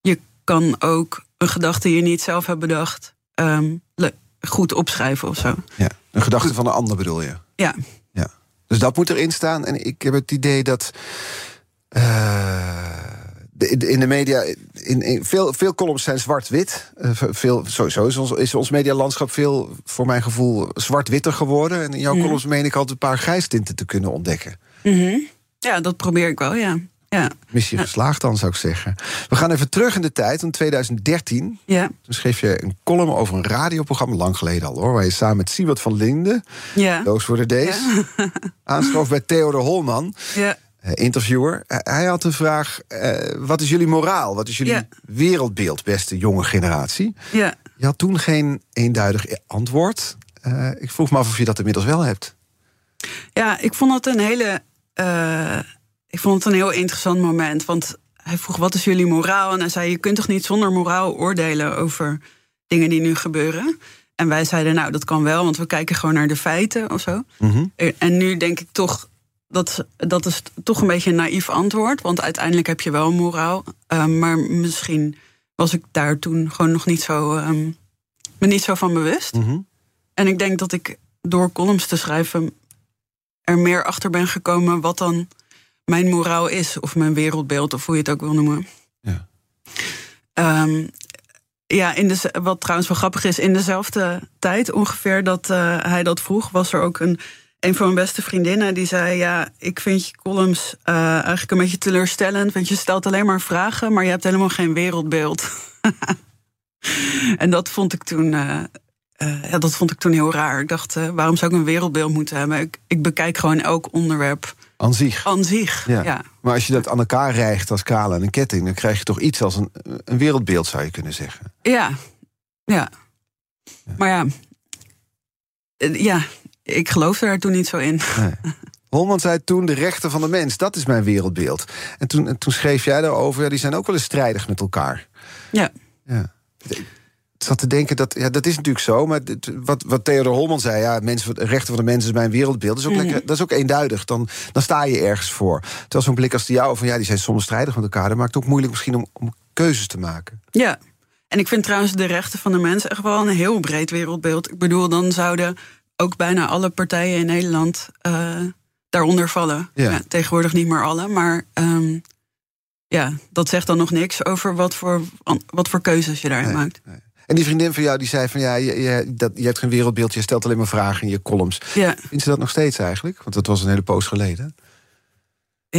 D: je kan ook een gedachte die je niet zelf hebt bedacht, um, goed opschrijven of zo.
C: Ja, een gedachte van een ander bedoel je?
D: Ja.
C: ja. Dus dat moet erin staan. En ik heb het idee dat. Uh, in de media, in, in, veel, veel columns zijn zwart-wit. Uh, veel, sowieso is ons, is ons medialandschap veel, voor mijn gevoel, zwart-witter geworden. En in jouw mm. columns meen ik altijd een paar grijstinten te kunnen ontdekken.
D: Mm -hmm. Ja, dat probeer ik wel, ja. ja.
C: Missie geslaagd dan, zou ik zeggen. We gaan even terug in de tijd, in 2013.
D: Ja.
C: Toen schreef je een column over een radioprogramma, lang geleden al hoor... waar je samen met Siebert van Linden,
D: ja.
C: Doos voor de Days... Ja. aanschoof bij Theodor Holman...
D: Ja.
C: Uh, interviewer. Hij had de vraag: uh, wat is jullie moraal? Wat is jullie
D: ja.
C: wereldbeeld, beste jonge generatie?
D: Ja.
C: Je had toen geen eenduidig antwoord. ik vroeg me af of je dat inmiddels wel hebt.
D: Ja, ik vond het een hele. ik vond het een heel interessant moment. Want hij vroeg: wat is jullie moraal? En hij zei: je kunt toch niet zonder moraal oordelen over dingen die nu gebeuren? En wij zeiden: nou, dat kan wel, want we kijken gewoon naar de feiten of zo.
C: Mm -hmm.
D: En nu denk ik toch dat, dat is toch een beetje een naïef antwoord. Want uiteindelijk heb je wel een moraal. Um, maar misschien was ik daar toen gewoon nog niet zo, um, me niet zo van bewust.
C: Mm -hmm.
D: En ik denk dat ik door columns te schrijven er meer achter ben gekomen wat dan mijn moraal is. Of mijn wereldbeeld, of hoe je het ook wil noemen.
C: Ja,
D: um, ja in de, wat trouwens wel grappig is, in dezelfde tijd ongeveer dat uh, hij dat vroeg, was er ook een een van mijn beste vriendinnen die zei: Ja, ik vind je columns uh, eigenlijk een beetje teleurstellend. Want je stelt alleen maar vragen, maar je hebt helemaal geen wereldbeeld. en dat vond ik toen. Uh, uh, ja, dat vond ik toen heel raar. Ik dacht, waarom zou ik een wereldbeeld moeten hebben? Ik, ik bekijk gewoon elk onderwerp.
C: Aan zich.
D: Ja. ja.
C: Maar als je dat aan elkaar rijgt als kale en een ketting, dan krijg je toch iets als een, een wereldbeeld, zou je kunnen zeggen.
D: Ja, ja. ja. Maar ja. Ja, ik geloofde daar toen niet zo in.
C: Nee. Holman zei toen de rechten van de mens, dat is mijn wereldbeeld. En toen, en toen schreef jij daarover, ja, die zijn ook wel eens strijdig met elkaar.
D: Ja.
C: ja. Ik zat te denken, dat, ja, dat is natuurlijk zo. Maar wat, wat Theodor Holman zei, ja, mensen, rechten van de mens is mijn wereldbeeld. Dat is ook, mm. lekker, dat is ook eenduidig. Dan, dan sta je ergens voor. Terwijl zo'n blik als die jou, van ja, die zijn soms strijdig met elkaar. Dat maakt het ook moeilijk misschien om, om keuzes te maken.
D: Ja. En ik vind trouwens de rechten van de mens echt wel een heel breed wereldbeeld. Ik bedoel, dan zouden ook bijna alle partijen in Nederland uh, daaronder vallen.
C: Ja.
D: Ja, tegenwoordig niet meer alle, maar um, ja, dat zegt dan nog niks over wat voor, wat voor keuzes je daarin
C: nee,
D: maakt.
C: Nee. En die vriendin van jou die zei van ja, je, je, dat, je hebt geen wereldbeeld, je stelt alleen maar vragen in je columns.
D: Ja.
C: Vindt ze dat nog steeds eigenlijk? Want dat was een hele poos geleden.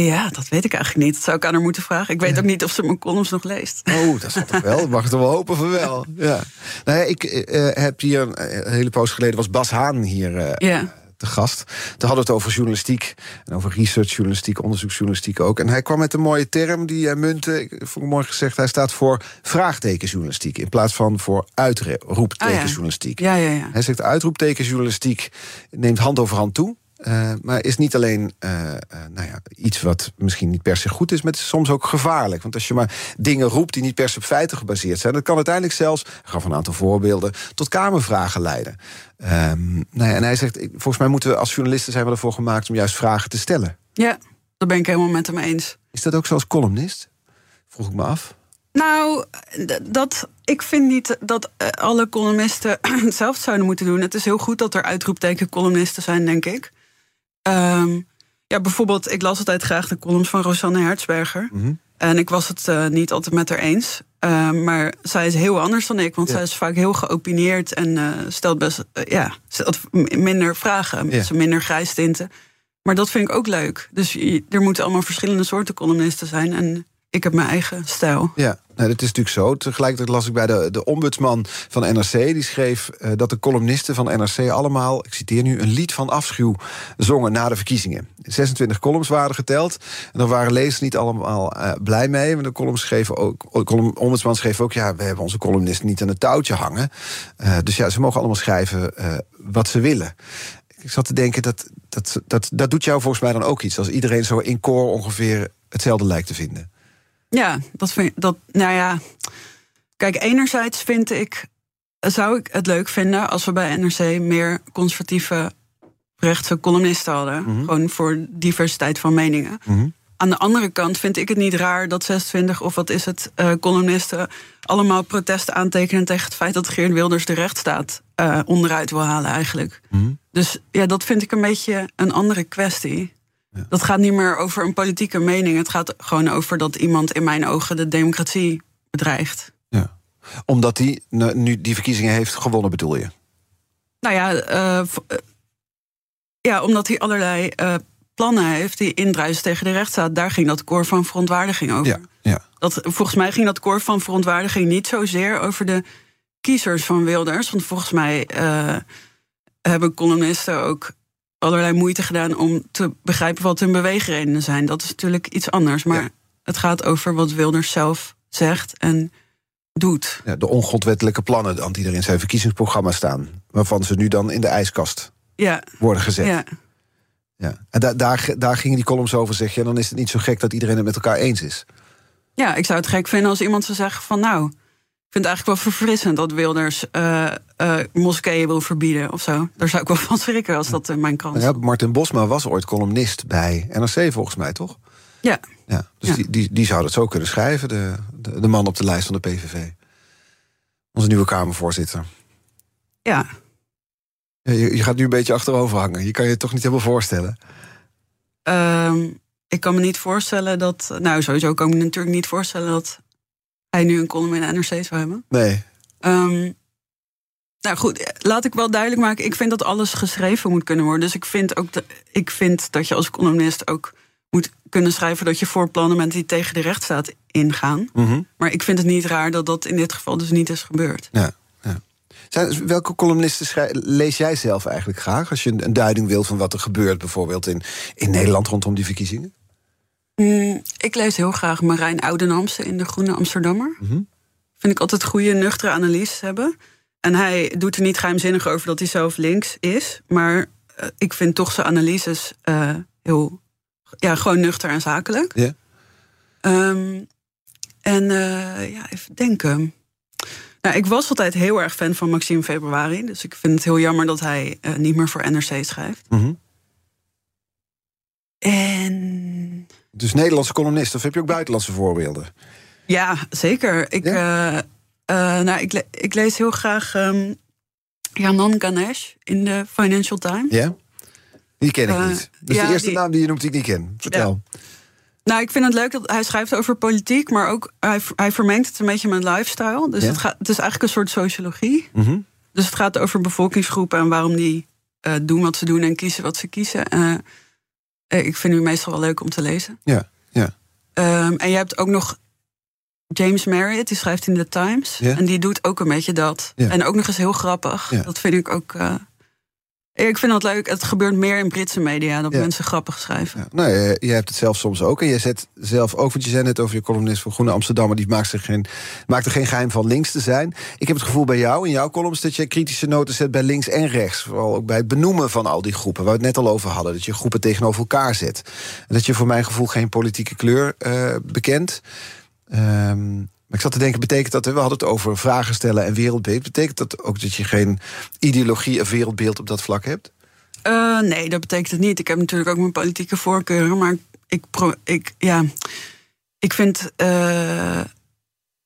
D: Ja, dat weet ik eigenlijk niet. Dat zou ik aan haar moeten vragen. Ik weet
C: Ja.
D: ook niet of ze mijn columns nog leest.
C: Oh, dat zal toch wel? Mag het wel hopen van wel. Ja. Nou ja, ik eh, heb hier een, een hele poos geleden was Bas Haan hier eh,
D: Ja.
C: te gast. Toen hadden we het over journalistiek en over researchjournalistiek, onderzoeksjournalistiek ook. En hij kwam met een mooie term die hij muntte. Ik vond mooi gezegd. Hij staat voor vraagtekenjournalistiek in plaats van voor uitroeptekenjournalistiek.
D: Ja, ja, ja.
C: Hij zegt uitroeptekenjournalistiek neemt hand over hand toe. Uh, maar is niet alleen uh, uh, nou ja, iets wat misschien niet per se goed is, maar het is soms ook gevaarlijk. Want als je maar dingen roept die niet per se op feiten gebaseerd zijn, dat kan uiteindelijk zelfs, ik gaf een aantal voorbeelden, tot kamervragen leiden. Um, nou ja, en hij zegt, volgens mij moeten we als journalisten zijn we ervoor gemaakt om juist vragen te stellen.
D: Ja, dat ben ik helemaal met hem eens.
C: Is dat ook zo als columnist? Vroeg ik me af.
D: Nou, dat, ik vind niet dat alle columnisten hetzelfde zouden moeten doen. Het is heel goed dat er uitroepteken-columnisten zijn, denk ik. Um, ja, bijvoorbeeld, ik las altijd graag de columns van Rosanne Hertzberger.
C: Mm -hmm.
D: En ik was het uh, niet altijd met haar eens. Uh, maar zij is heel anders dan ik, want ja. zij is vaak heel geopineerd en uh, stelt best ja, stelt minder vragen,
C: Ja.
D: minder grijstinten. Maar dat vind ik ook leuk. Dus je- er moeten allemaal verschillende soorten columnisten zijn. En ik heb mijn eigen stijl.
C: Ja, nou, dat is natuurlijk zo. Tegelijkertijd las ik bij de, de ombudsman van NRC. Die schreef uh, dat de columnisten van NRC allemaal, ik citeer nu, een lied van afschuw zongen na de verkiezingen. 26 columns waren geteld. En daar waren lezers niet allemaal uh, blij mee. De columns schreven ook, ombudsman schreef ook, ja, we hebben onze columnisten niet aan het touwtje hangen. Uh, dus ja, ze mogen allemaal schrijven wat ze willen. Ik zat te denken, dat, dat, dat, dat doet jou volgens mij dan ook iets. Als iedereen zo in koor ongeveer hetzelfde lijkt te vinden.
D: Ja, dat vind dat. Nou ja. Kijk, enerzijds vind ik. Zou ik het leuk vinden als we bij NRC meer conservatieve rechtse columnisten hadden. Mhm. Gewoon voor diversiteit van meningen. Mhm. Aan de andere kant vind ik het niet raar dat 26 of wat is het, uh, columnisten allemaal protesten aantekenen tegen het feit dat Geert Wilders de rechtsstaat uh, onderuit wil halen eigenlijk. Mhm. Dus ja, dat vind ik een beetje een andere kwestie. Dat gaat niet meer over een politieke mening. Het gaat gewoon over dat iemand in mijn ogen de democratie bedreigt.
C: Ja. Omdat hij nu die verkiezingen heeft gewonnen, bedoel je?
D: Nou ja, uh, ja omdat hij allerlei uh, plannen heeft die indruisen tegen de rechtsstaat. Daar ging dat koor van verontwaardiging over.
C: Ja, ja.
D: Dat, volgens mij ging dat koor van verontwaardiging niet zozeer over de kiezers van Wilders. Want volgens mij uh, hebben columnisten ook allerlei moeite gedaan om te begrijpen wat hun beweegredenen zijn. Dat is natuurlijk iets anders. Maar het gaat over wat Wilders zelf zegt en doet.
C: Ja, de ongrondwettelijke plannen die er in zijn verkiezingsprogramma staan. Waarvan ze nu dan in de ijskast
D: ja.
C: worden gezet. Ja. Ja. En da daar, daar gingen die columns over, zeg je. En dan is het niet zo gek dat iedereen het met elkaar eens is.
D: Ja, ik zou het gek vinden als iemand zou zeggen van... nou, vind het eigenlijk wel verfrissend dat Wilders uh, uh, moskeeën wil verbieden of zo. Daar zou ik wel van schrikken als dat in mijn krant
C: ja, Martin Bosma was ooit columnist bij NRC volgens mij, toch?
D: Ja.
C: ja dus Die, die, die zou dat zo kunnen schrijven, de, de, de man op de lijst van de PVV. Onze nieuwe Kamervoorzitter.
D: Ja,
C: je, je, gaat nu een beetje achterover hangen. Je kan je het toch niet helemaal voorstellen?
D: Um, ik kan me niet voorstellen dat. Nou, sowieso kan ik me natuurlijk niet voorstellen dat hij nu een column in de NRC zou hebben.
C: Nee.
D: Um, nou goed, laat ik wel duidelijk maken. Ik vind dat alles geschreven moet kunnen worden. Dus ik vind ook dat, ik vind dat je als columnist ook moet kunnen schrijven dat je voor plannen bent die tegen de rechtsstaat ingaan. Mm -hmm. Maar ik vind het niet raar dat dat in dit geval dus niet is gebeurd.
C: Ja. Zijn, welke columnisten lees jij zelf eigenlijk graag? Als je een, duiding wilt van wat er gebeurt, bijvoorbeeld in, in Nederland rondom die verkiezingen?
D: Mm, ik lees heel graag Marijn Oudenamse in De Groene Amsterdammer. Mm Vind ik altijd goede, nuchtere analyses hebben. En hij doet er niet geheimzinnig over dat hij zelf links is. Maar uh, ik vind toch zijn analyses uh, heel. Ja, gewoon nuchter en zakelijk.
C: Ja.
D: Um, en uh, ja, even denken. Nou, ik was altijd heel erg fan van Maxime Februari. Dus ik vind het heel jammer dat hij niet meer voor NRC schrijft.
C: Mm -hmm.
D: En.
C: Dus Nederlandse columnist, of heb je ook buitenlandse voorbeelden?
D: Ja, zeker. Ik, ja? Uh, uh, nou, ik, le ik, lees heel graag um, Janan Ganesh in de Financial Times.
C: Ja? Die ken ik niet. Dus ja, de eerste die... naam die je noemt die ik niet ken. Vertel.
D: Ja. Nou, ik vind het leuk dat hij schrijft over politiek, maar ook hij, hij vermengt het een beetje met lifestyle. Dus het, gaat, het is eigenlijk een soort sociologie.
C: Mm -hmm.
D: Dus het gaat over bevolkingsgroepen en waarom die doen wat ze doen en kiezen wat ze kiezen. Uh, ik vind u meestal wel leuk om te lezen.
C: Ja, ja.
D: Um, en je hebt ook nog James Marriott, die schrijft in The Times.
C: Ja.
D: En die doet ook een beetje dat.
C: Ja.
D: En ook nog eens heel grappig. Dat vind ik ook. Uh, ik vind dat leuk. Het gebeurt meer in Britse media dat
C: Ja.
D: mensen grappig schrijven.
C: Ja, nou, je, je hebt het zelf soms ook. En je zet zelf ook, want je zei net over je columnist van Groene Amsterdammer... die maakt, zich geen, maakt er geen geheim van links te zijn. Ik heb het gevoel bij jou, in jouw columns... dat je kritische noten zet bij links en rechts. Vooral ook bij het benoemen van al die groepen... waar we het net al over hadden. Dat je groepen tegenover elkaar zet. En dat je voor mijn gevoel geen politieke kleur eh, bekent. Ehm, ik zat te denken, betekent dat... we hadden het over vragen stellen en wereldbeeld... betekent dat ook dat je geen ideologie of wereldbeeld op dat vlak hebt?
D: Uh, nee, dat betekent het niet. Ik heb natuurlijk ook mijn politieke voorkeuren, maar ik, pro, ik, ja, ik vind. Uh,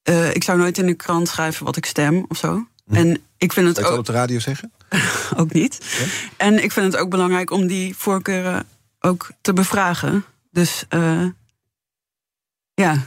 D: uh, ik zou nooit in de krant schrijven wat ik stem of zo. Hm. En ik vind het
C: ook. op de radio zeggen?
D: ook niet. Ja? En ik vind het ook belangrijk om die voorkeuren ook te bevragen. Dus ja,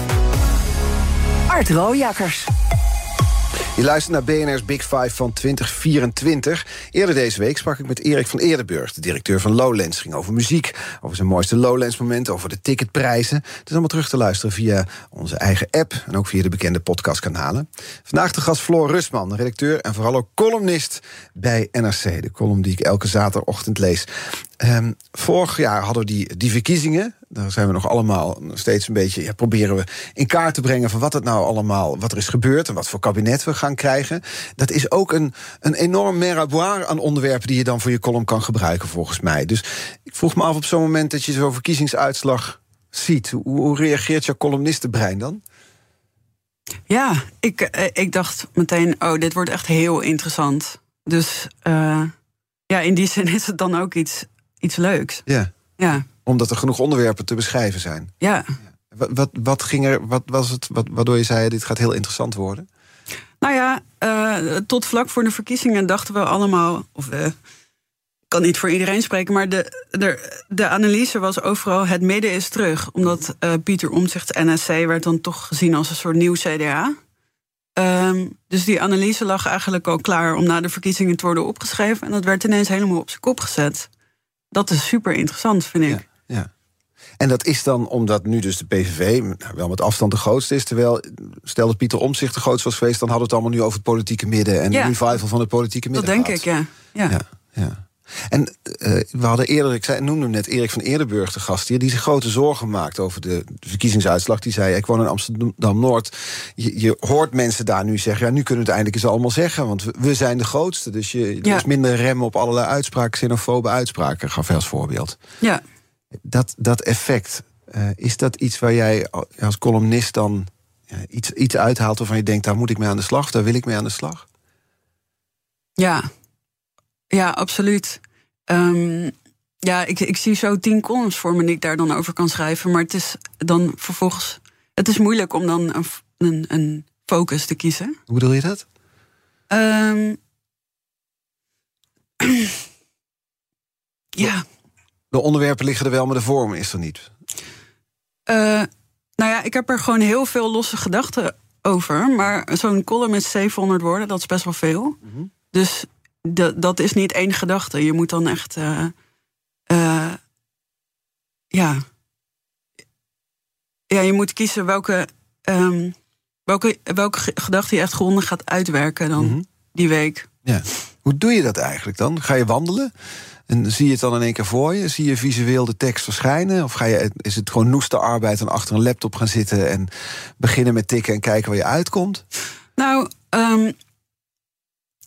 B: Art Rooijakkers.
C: Je luistert naar BNR's Big Five van 2024. Eerder deze week sprak ik met Erik van Eerdenburg, de directeur van Lowlands. Ging over muziek, over zijn mooiste Lowlands-momenten, over de ticketprijzen. Het is allemaal terug te luisteren via onze eigen app en ook via de bekende podcastkanalen. Vandaag de gast Floor Rusman, redacteur en vooral ook columnist bij NRC. De column die ik elke zaterdagochtend lees. Um, vorig jaar hadden we die, die verkiezingen. Daar zijn we nog allemaal steeds een beetje ja, proberen we in kaart te brengen van wat het nou allemaal, wat er is gebeurd en wat voor kabinet we gaan krijgen. Dat is ook een, een enorm meraboir aan onderwerpen die je dan voor je column kan gebruiken, volgens mij. Dus ik vroeg me af op zo'n moment dat je zo'n verkiezingsuitslag ziet. Hoe, hoe reageert jouw columnistenbrein dan?
D: Ja, ik, eh, ik dacht meteen, oh, dit wordt echt heel interessant. Dus uh, ja, in die zin is het dan ook iets iets leuks.
C: Ja.
D: ja.
C: Omdat er genoeg onderwerpen te beschrijven zijn.
D: Ja.
C: Wat, wat, wat ging er, wat was het wat, waardoor je zei: dit gaat heel interessant worden?
D: Nou ja, uh, tot vlak voor de verkiezingen dachten we allemaal, of uh, ik kan niet voor iedereen spreken, maar de, de, de analyse was overal: het midden is terug. Omdat uh, Pieter Omtzigt NSC werd dan toch gezien als een soort nieuw CDA. Um, dus die analyse lag eigenlijk al klaar om na de verkiezingen te worden opgeschreven. En dat werd ineens helemaal op zijn kop gezet dat is super interessant, vind ik.
C: Ja. En dat is dan omdat nu dus de PVV nou, wel met afstand de grootste is. Terwijl, stel dat Pieter Omzicht de grootste was geweest... dan hadden we het allemaal nu over het politieke midden... en de revival van het politieke midden
D: Dat denk ik, ja. ja.
C: ja, ja. En uh, we hadden eerder, ik zei, noemde net Erik van Eerdenburg, de gast hier, die zich grote zorgen maakt over de verkiezingsuitslag. Die zei: Ik woon in Amsterdam Noord. Je, je, hoort mensen daar nu zeggen: Ja, nu kunnen we het eindelijk eens allemaal zeggen, want we, zijn de grootste. Dus je, er is minder remmen op allerlei uitspraken, xenofobe uitspraken, gaf hij als voorbeeld.
D: Ja.
C: Dat, dat effect, uh, is dat iets waar jij als columnist dan ja, iets, iets uithaalt waarvan je denkt: daar moet ik mee aan de slag, daar wil ik mee aan de slag?
D: Ja, ja, absoluut. Um, ja, ik, ik zie zo tien columns voor me die ik daar dan over kan schrijven. Maar het is dan vervolgens. Het is moeilijk om dan een, een, een focus te kiezen.
C: Hoe bedoel je dat?
D: Um, ja.
C: De onderwerpen liggen er wel, maar de vorm is er niet.
D: Uh, nou ja, ik heb er gewoon heel veel losse gedachten over. Maar zo'n column is 700 woorden, dat is best wel veel. Mm -hmm. Dus dat, dat is niet één gedachte. Je moet dan echt. Uh, uh, ja. Ja, je moet kiezen welke, um, welke, welke gedachte je echt grondig gaat uitwerken dan mm -hmm. die week.
C: Ja. Hoe doe je dat eigenlijk dan? Ga je wandelen? En zie je het dan in één keer voor je? Zie je visueel de tekst verschijnen? Of ga je, is het gewoon noeste arbeid en achter een laptop gaan zitten en beginnen met tikken en kijken waar je uitkomt?
D: Nou, um,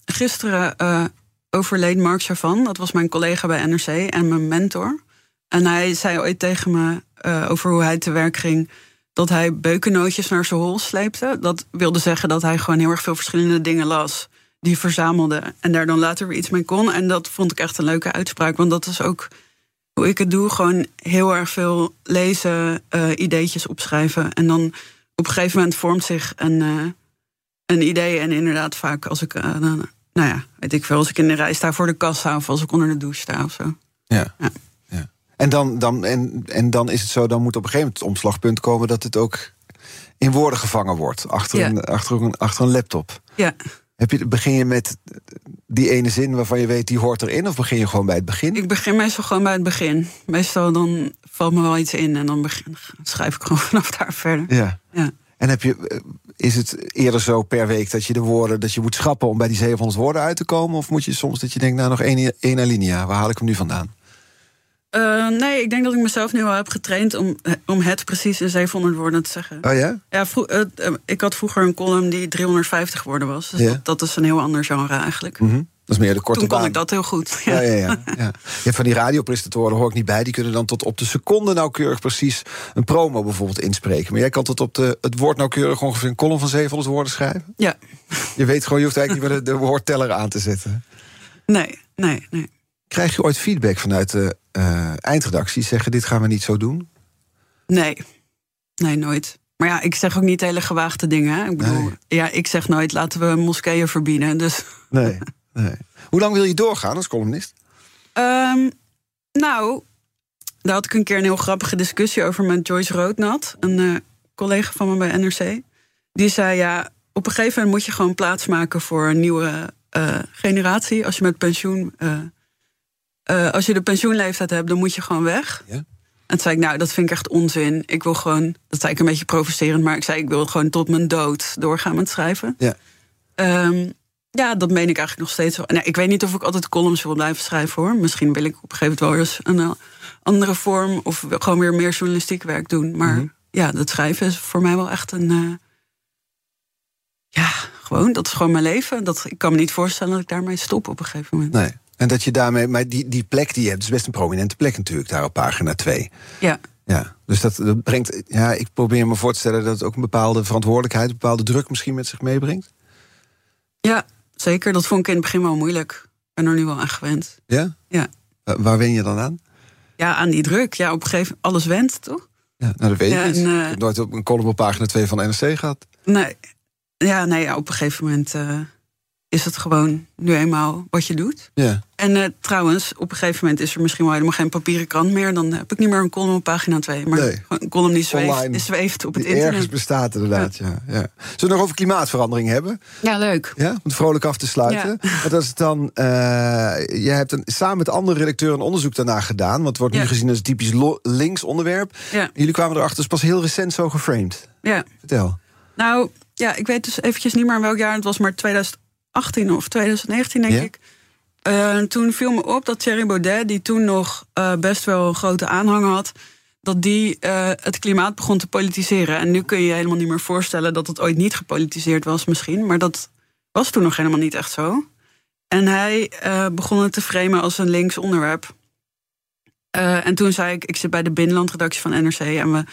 D: gisteren uh, overleed Mark Chavan. Dat was mijn collega bij NRC en mijn mentor. En hij zei ooit tegen me uh, over hoe hij te werk ging... dat hij beukennootjes naar zijn hol sleepte. Dat wilde zeggen dat hij gewoon heel erg veel verschillende dingen las... die verzamelde en daar dan later weer iets mee kon. En dat vond ik echt een leuke uitspraak. Want dat is ook hoe ik het doe. Gewoon heel erg veel lezen, uh, ideetjes opschrijven. En dan op een gegeven moment vormt zich een... Uh, een idee. En inderdaad, vaak als ik. Uh, dan, nou ja, weet ik veel. Als ik in de rij sta voor de kassa of als ik onder de douche sta of zo.
C: Ja. ja. ja. En, dan, dan, en, en dan is het zo, dan moet op een gegeven moment het omslagpunt komen dat het ook in woorden gevangen wordt. Achter, ja. een, achter, een, achter een laptop.
D: Ja.
C: Heb je, begin je met die ene zin waarvan je weet die hoort erin, of begin je gewoon bij het begin?
D: Ik begin meestal gewoon bij het begin. Meestal dan valt me wel iets in en dan begin, schrijf ik gewoon vanaf daar verder.
C: Ja.
D: ja.
C: En heb je, is het eerder zo per week dat je de woorden dat je moet schrappen om bij die 700 woorden uit te komen? Of moet je soms dat je denkt, nou nog één, één alinea, waar haal ik hem nu vandaan?
D: Uh, nee, ik denk dat ik mezelf nu al heb getraind om, om het precies in 700 woorden te zeggen.
C: Oh ja?
D: Ja, uh, ik had vroeger een column die 350 woorden was. Dus
C: Ja.
D: dat, dat is een heel ander genre eigenlijk.
C: Mhm. Dat is meer de korte
D: Toen kon
C: baan.
D: ik dat heel goed.
C: Ja, ja, ja. ja. Van die radiopresentatoren, hoor ik niet bij. Die kunnen dan tot op de seconde nauwkeurig precies een promo bijvoorbeeld inspreken. Maar jij kan tot op de, het woord nauwkeurig ongeveer een column van 700 woorden schrijven.
D: Ja.
C: Je weet gewoon, je hoeft eigenlijk niet meer de, de woordteller aan te zetten.
D: Nee, nee, nee.
C: Krijg je ooit feedback vanuit de uh, eindredactie? Zeggen, dit gaan we niet zo doen?
D: Nee. Nee, nooit. Maar ja, ik zeg ook niet hele gewaagde dingen. Hè? Ik bedoel,
C: Nee.
D: ja, ik zeg nooit laten we moskeeën verbieden. Dus
C: Nee. nee. Hoe lang wil je doorgaan als columnist?
D: Ehm, nou, daar had ik een keer een heel grappige discussie over met Joyce Roodnat, een eh, collega van me bij NRC. Die zei: Ja, op een gegeven moment moet je gewoon plaatsmaken voor een nieuwe uh, generatie. Als je met pensioen. Uh, als je de pensioenleeftijd hebt, dan moet je gewoon weg. Ja. En toen zei ik, nou, dat vind ik echt onzin. Ik wil gewoon, dat zei ik een beetje provocerend, maar ik zei, ik wil gewoon tot mijn dood doorgaan met schrijven. Ja. Um, ja, dat meen ik eigenlijk nog steeds. Nou, ik weet niet of ik altijd columns wil blijven schrijven hoor. Misschien wil ik op een gegeven moment wel eens een andere vorm of gewoon weer meer journalistiek werk doen. Maar mhm. ja, dat schrijven is voor mij wel echt een. Uh, ja, gewoon, dat is gewoon mijn leven. Dat, ik kan me niet voorstellen dat ik daarmee stop op een gegeven moment.
C: Nee. En dat je daarmee, maar die, die plek die je hebt, is best een prominente plek natuurlijk, daar op pagina 2.
D: Ja.
C: Ja, dus dat, dat brengt. Ja, ik probeer me voor te stellen dat het ook een bepaalde verantwoordelijkheid, een bepaalde druk misschien met zich meebrengt.
D: Ja, zeker. Dat vond ik in het begin wel moeilijk. Ik ben er nu wel aan gewend.
C: Ja?
D: Ja.
C: Waar wen je dan aan?
D: Ja, aan die druk. Ja, op een gegeven moment alles went, toch?
C: Ja, nou, dat weet ja, ik niet. Uh, ik heb nooit op een column op pagina 2 van NRC gehad.
D: Nee, ja, nee, ja, op een gegeven moment uh, is het gewoon nu eenmaal wat je doet.
C: Ja.
D: En uh, trouwens, op een gegeven moment is er misschien wel helemaal geen papieren krant meer. Dan heb ik niet meer een column op pagina 2. Maar
C: nee.
D: een column die zweeft, die zweeft op het internet.
C: Ergens bestaat inderdaad, ja. ja. ja. Zullen we nog over klimaatverandering hebben?
D: Ja, leuk.
C: Ja, om het vrolijk af te sluiten. Ja. Want als het dan, uh, jij hebt een, samen met andere redacteuren een onderzoek daarna gedaan. Want het wordt nu gezien als een typisch links onderwerp.
D: Ja.
C: Jullie kwamen erachter, het is pas heel recent zo geframed.
D: Ja.
C: Vertel.
D: Nou, ja, ik weet dus eventjes niet meer in welk jaar. Het was maar 2018 of 2019, denk ik. Uh, toen viel me op dat Thierry Baudet, die toen nog uh, best wel een grote aanhang had, dat die uh, het klimaat begon te politiseren. En nu kun je je helemaal niet meer voorstellen dat het ooit niet gepolitiseerd was, misschien. Maar dat was toen nog helemaal niet echt zo. En hij begon het te framen als een links onderwerp. en toen zei ik: Ik zit bij de binnenlandredactie van NRC en we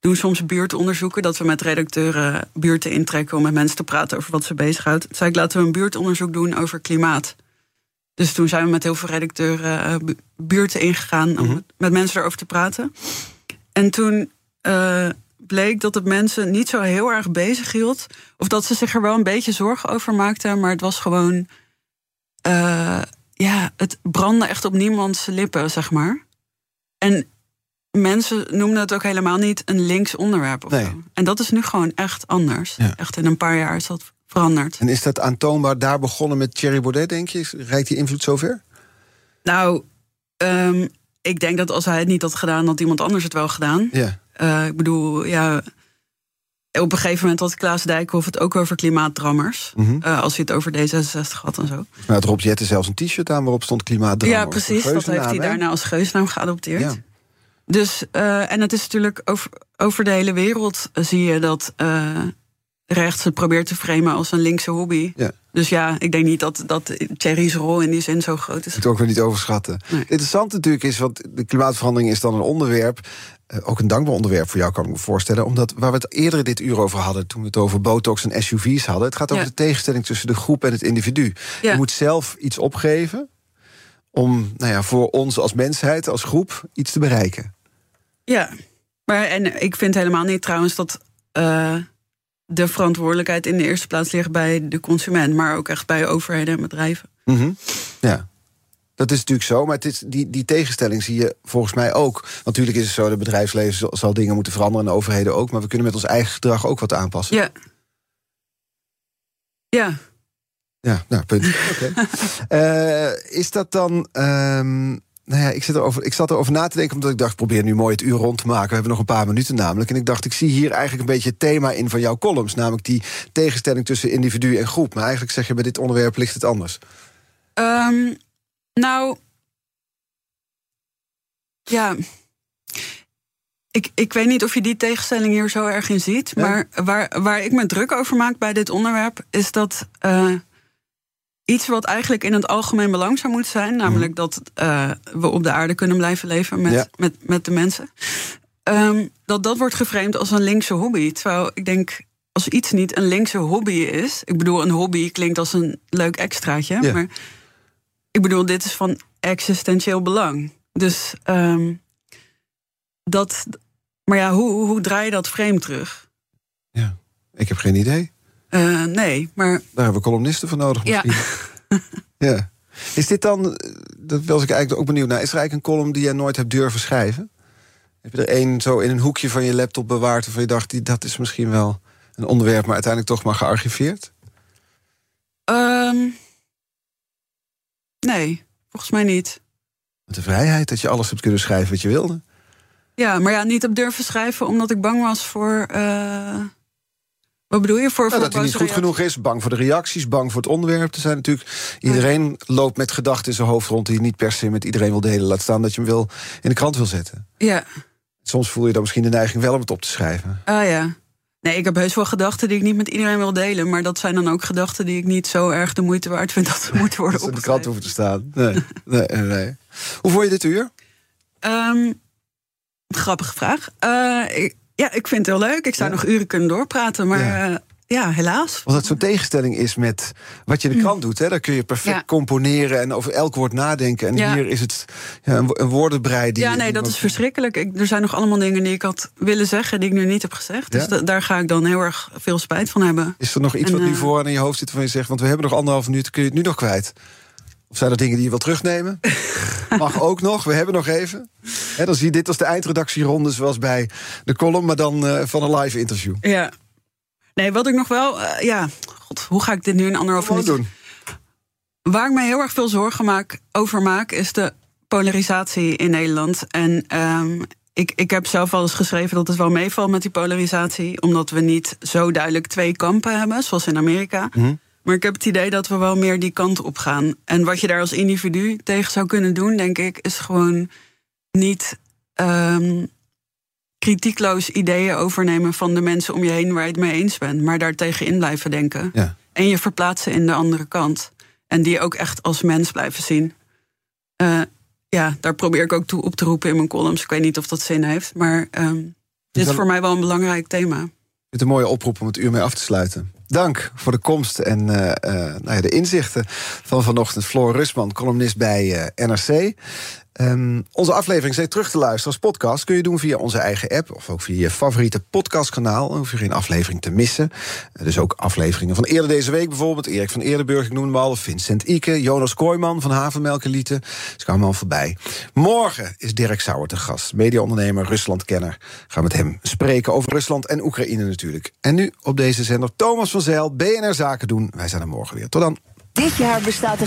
D: doen soms buurtonderzoeken. Dat we met redacteuren buurten intrekken om met mensen te praten over wat ze bezighoudt. Toen zei ik, laten we een buurtonderzoek doen over klimaat. Dus toen zijn we met heel veel redacteuren uh, buurten ingegaan om mhm. met mensen erover te praten. En toen uh, bleek dat het mensen niet zo heel erg bezig hield. Of dat ze zich er wel een beetje zorgen over maakten. Maar het was gewoon. Uh, ja, het brandde echt op niemands lippen, zeg maar. En mensen noemden het ook helemaal niet een links onderwerp. Of
C: nee.
D: zo. En dat is nu gewoon echt anders. Ja. Echt in een paar jaar is dat veranderd.
C: En is dat aantoonbaar daar begonnen met Thierry Baudet, denk je? Rijkt die invloed zover?
D: Nou, um, ik denk dat als hij het niet had gedaan, had iemand anders het wel gedaan.
C: Ja.
D: Uh, ik bedoel, ja. Op een gegeven moment had Klaas Dijkhoff het ook over klimaatdrammers. Mm -hmm. uh, als hij het over D66 had en zo.
C: Maar had Rob Jetten zelfs een t-shirt aan waarop stond klimaatdrammers.
D: Ja, precies. Dat heeft hij daarna als geusnaam geadopteerd. Ja. Dus, uh, en het is natuurlijk over, over de hele wereld zie je dat uh, rechts het probeert te framen als een linkse hobby.
C: Ja.
D: Dus ja, ik denk niet dat, dat Thierry's rol in die zin zo groot is.
C: Het ook weer niet overschatten.
D: Nee.
C: Interessant natuurlijk is, want de klimaatverandering is dan een onderwerp. Ook een dankbaar onderwerp voor jou, kan ik me voorstellen. Omdat waar we het eerder dit uur over hadden, toen we het over botox en SUV's hadden. Het gaat over
D: Ja.
C: de tegenstelling tussen de groep en het individu.
D: Ja.
C: Je moet zelf iets opgeven om nou ja, voor ons als mensheid, als groep, iets te bereiken.
D: Ja, maar en ik vind helemaal niet trouwens dat uh, de verantwoordelijkheid in de eerste plaats ligt bij de consument, maar ook echt bij overheden en bedrijven.
C: Mm -hmm. Ja. Dat is natuurlijk zo, maar het is, die, die tegenstelling zie je volgens mij ook. Natuurlijk is het zo, dat bedrijfsleven zal, zal dingen moeten veranderen... en de overheden ook, maar we kunnen met ons eigen gedrag ook wat aanpassen.
D: Ja. Ja.
C: Ja, nou, punt. Oké. Okay. uh, is dat dan... Um, nou ja, ik, zit erover, ik zat erover na te denken, omdat ik dacht... probeer nu mooi het uur rond te maken. We hebben nog een paar minuten namelijk. En ik dacht, ik zie hier eigenlijk een beetje het thema in van jouw columns. Namelijk die tegenstelling tussen individu en groep. Maar eigenlijk zeg je, bij dit onderwerp ligt het anders.
D: Um, nou... Ja... Ik, ik weet niet of je die tegenstelling hier zo erg in ziet. Ja. Maar waar, waar ik me druk over maak bij dit onderwerp... is dat... Uh, iets wat eigenlijk in het algemeen belang zou moeten zijn. Namelijk dat uh, we op de aarde kunnen blijven leven met,
C: Ja.
D: met, met de mensen. Um, dat dat wordt geframed als een linkse hobby. Terwijl ik denk, als iets niet een linkse hobby is. Ik bedoel, een hobby klinkt als een leuk extraatje.
C: Ja.
D: Maar ik bedoel, dit is van existentieel belang. Dus um, dat. Maar ja, hoe, hoe draai je dat frame terug?
C: Ja, ik heb geen idee.
D: Uh, nee, maar.
C: Daar hebben we columnisten voor nodig
D: Ja.
C: misschien. Ja. Is dit dan, eh, dat was ik eigenlijk ook benieuwd naar... is er eigenlijk een column die jij nooit hebt durven schrijven? Heb je er één zo in een hoekje van je laptop bewaard... waarvan je dacht, dat is misschien wel een onderwerp, maar uiteindelijk toch maar gearchiveerd?
D: Um, nee, volgens mij niet.
C: Met de vrijheid dat je alles hebt kunnen schrijven wat je wilde.
D: Ja, maar ja, niet op durven schrijven omdat ik bang was voor. Uh, wat bedoel je? Voor,
C: nou,
D: voor
C: dat hij niet goed genoeg is, bang voor de reacties, bang voor het onderwerp. Er zijn natuurlijk, iedereen loopt met gedachten in zijn hoofd rond die je niet per se met iedereen wil delen. Laat staan dat je hem wil in de krant wil zetten.
D: Ja.
C: Soms voel je dan misschien de neiging wel om het op te schrijven.
D: Ah ja. Nee, ik heb heus wel gedachten die ik niet met iedereen wil delen. Maar dat zijn dan ook gedachten die ik niet zo erg de moeite waard vind dat ze moeten worden
C: dat in de krant hoeven te staan. Nee, nee, nee. Hoe vond je dit uur?
D: Um, grappige vraag. Uh, ik, ja, ik vind het heel leuk. Ik zou nog uren kunnen doorpraten, maar ja. Uh, ja helaas.
C: Als dat zo'n tegenstelling is met wat je in de krant doet, hè, dan kun je perfect ja. componeren en over elk woord nadenken. En hier is het een, een woordenbrei. Die
D: ja, nee, dat is verschrikkelijk. Ik, er zijn nog allemaal dingen die ik had willen zeggen, die ik nu niet heb gezegd. Dus da, daar ga ik dan heel erg veel spijt van hebben.
C: Is er nog iets en, wat nu uh, voor aan in je hoofd zit van je zegt, want we hebben nog anderhalf minuut, kun je het nu nog kwijt? Of zijn er dingen die je wil terugnemen? Mag ook nog, we hebben nog even. He, dan zie je dit als de eindredactieronde, zoals bij de column, maar dan uh, van een live interview.
D: Ja. Nee, wat ik nog wel. Uh, ja, god, hoe ga ik dit nu in anderhalf minuut
C: doen?
D: Waar ik me heel erg veel zorgen maak, over maak, is de polarisatie in Nederland. En um, ik, ik heb zelf al eens geschreven dat het wel meevalt met die polarisatie, omdat we niet zo duidelijk twee kampen hebben, zoals in Amerika.
C: Mhm.
D: Maar ik heb het idee dat we wel meer die kant op gaan. En wat je daar als individu tegen zou kunnen doen, denk ik, is gewoon niet um, kritiekloos ideeën overnemen van de mensen om je heen waar je het mee eens bent. Maar daar tegenin blijven denken.
C: Ja.
D: En je verplaatsen in de andere kant. En die ook echt als mens blijven zien. Uh, ja, daar probeer ik ook toe op te roepen in mijn columns. Ik weet niet of dat zin heeft. Maar um, dit is voor mij wel een belangrijk thema.
C: Het is een mooie oproep om het uur mee af te sluiten. Dank voor de komst en uh, uh, nou ja, de inzichten van vanochtend. Floor Rusman, columnist bij uh, NRC. Um, onze aflevering zijn terug te luisteren als podcast. Kun je doen via onze eigen app of ook via je favoriete podcastkanaal. Dan hoef je geen aflevering te missen. Dus ook afleveringen van eerder deze week bijvoorbeeld. Erik van Eerdenburg, ik noem hem al. Vincent Ike, Jonas Kooijman van Havenmelkelieten. Dus kwamen al voorbij. Morgen is Dirk Sauer te gast. Mediaondernemer, Ruslandkenner. Gaan met hem spreken over Rusland en Oekraïne natuurlijk. En nu op deze zender Thomas van Zijl, BNR Zaken doen. Wij zijn er morgen weer. Tot dan.
B: Dit jaar bestaat de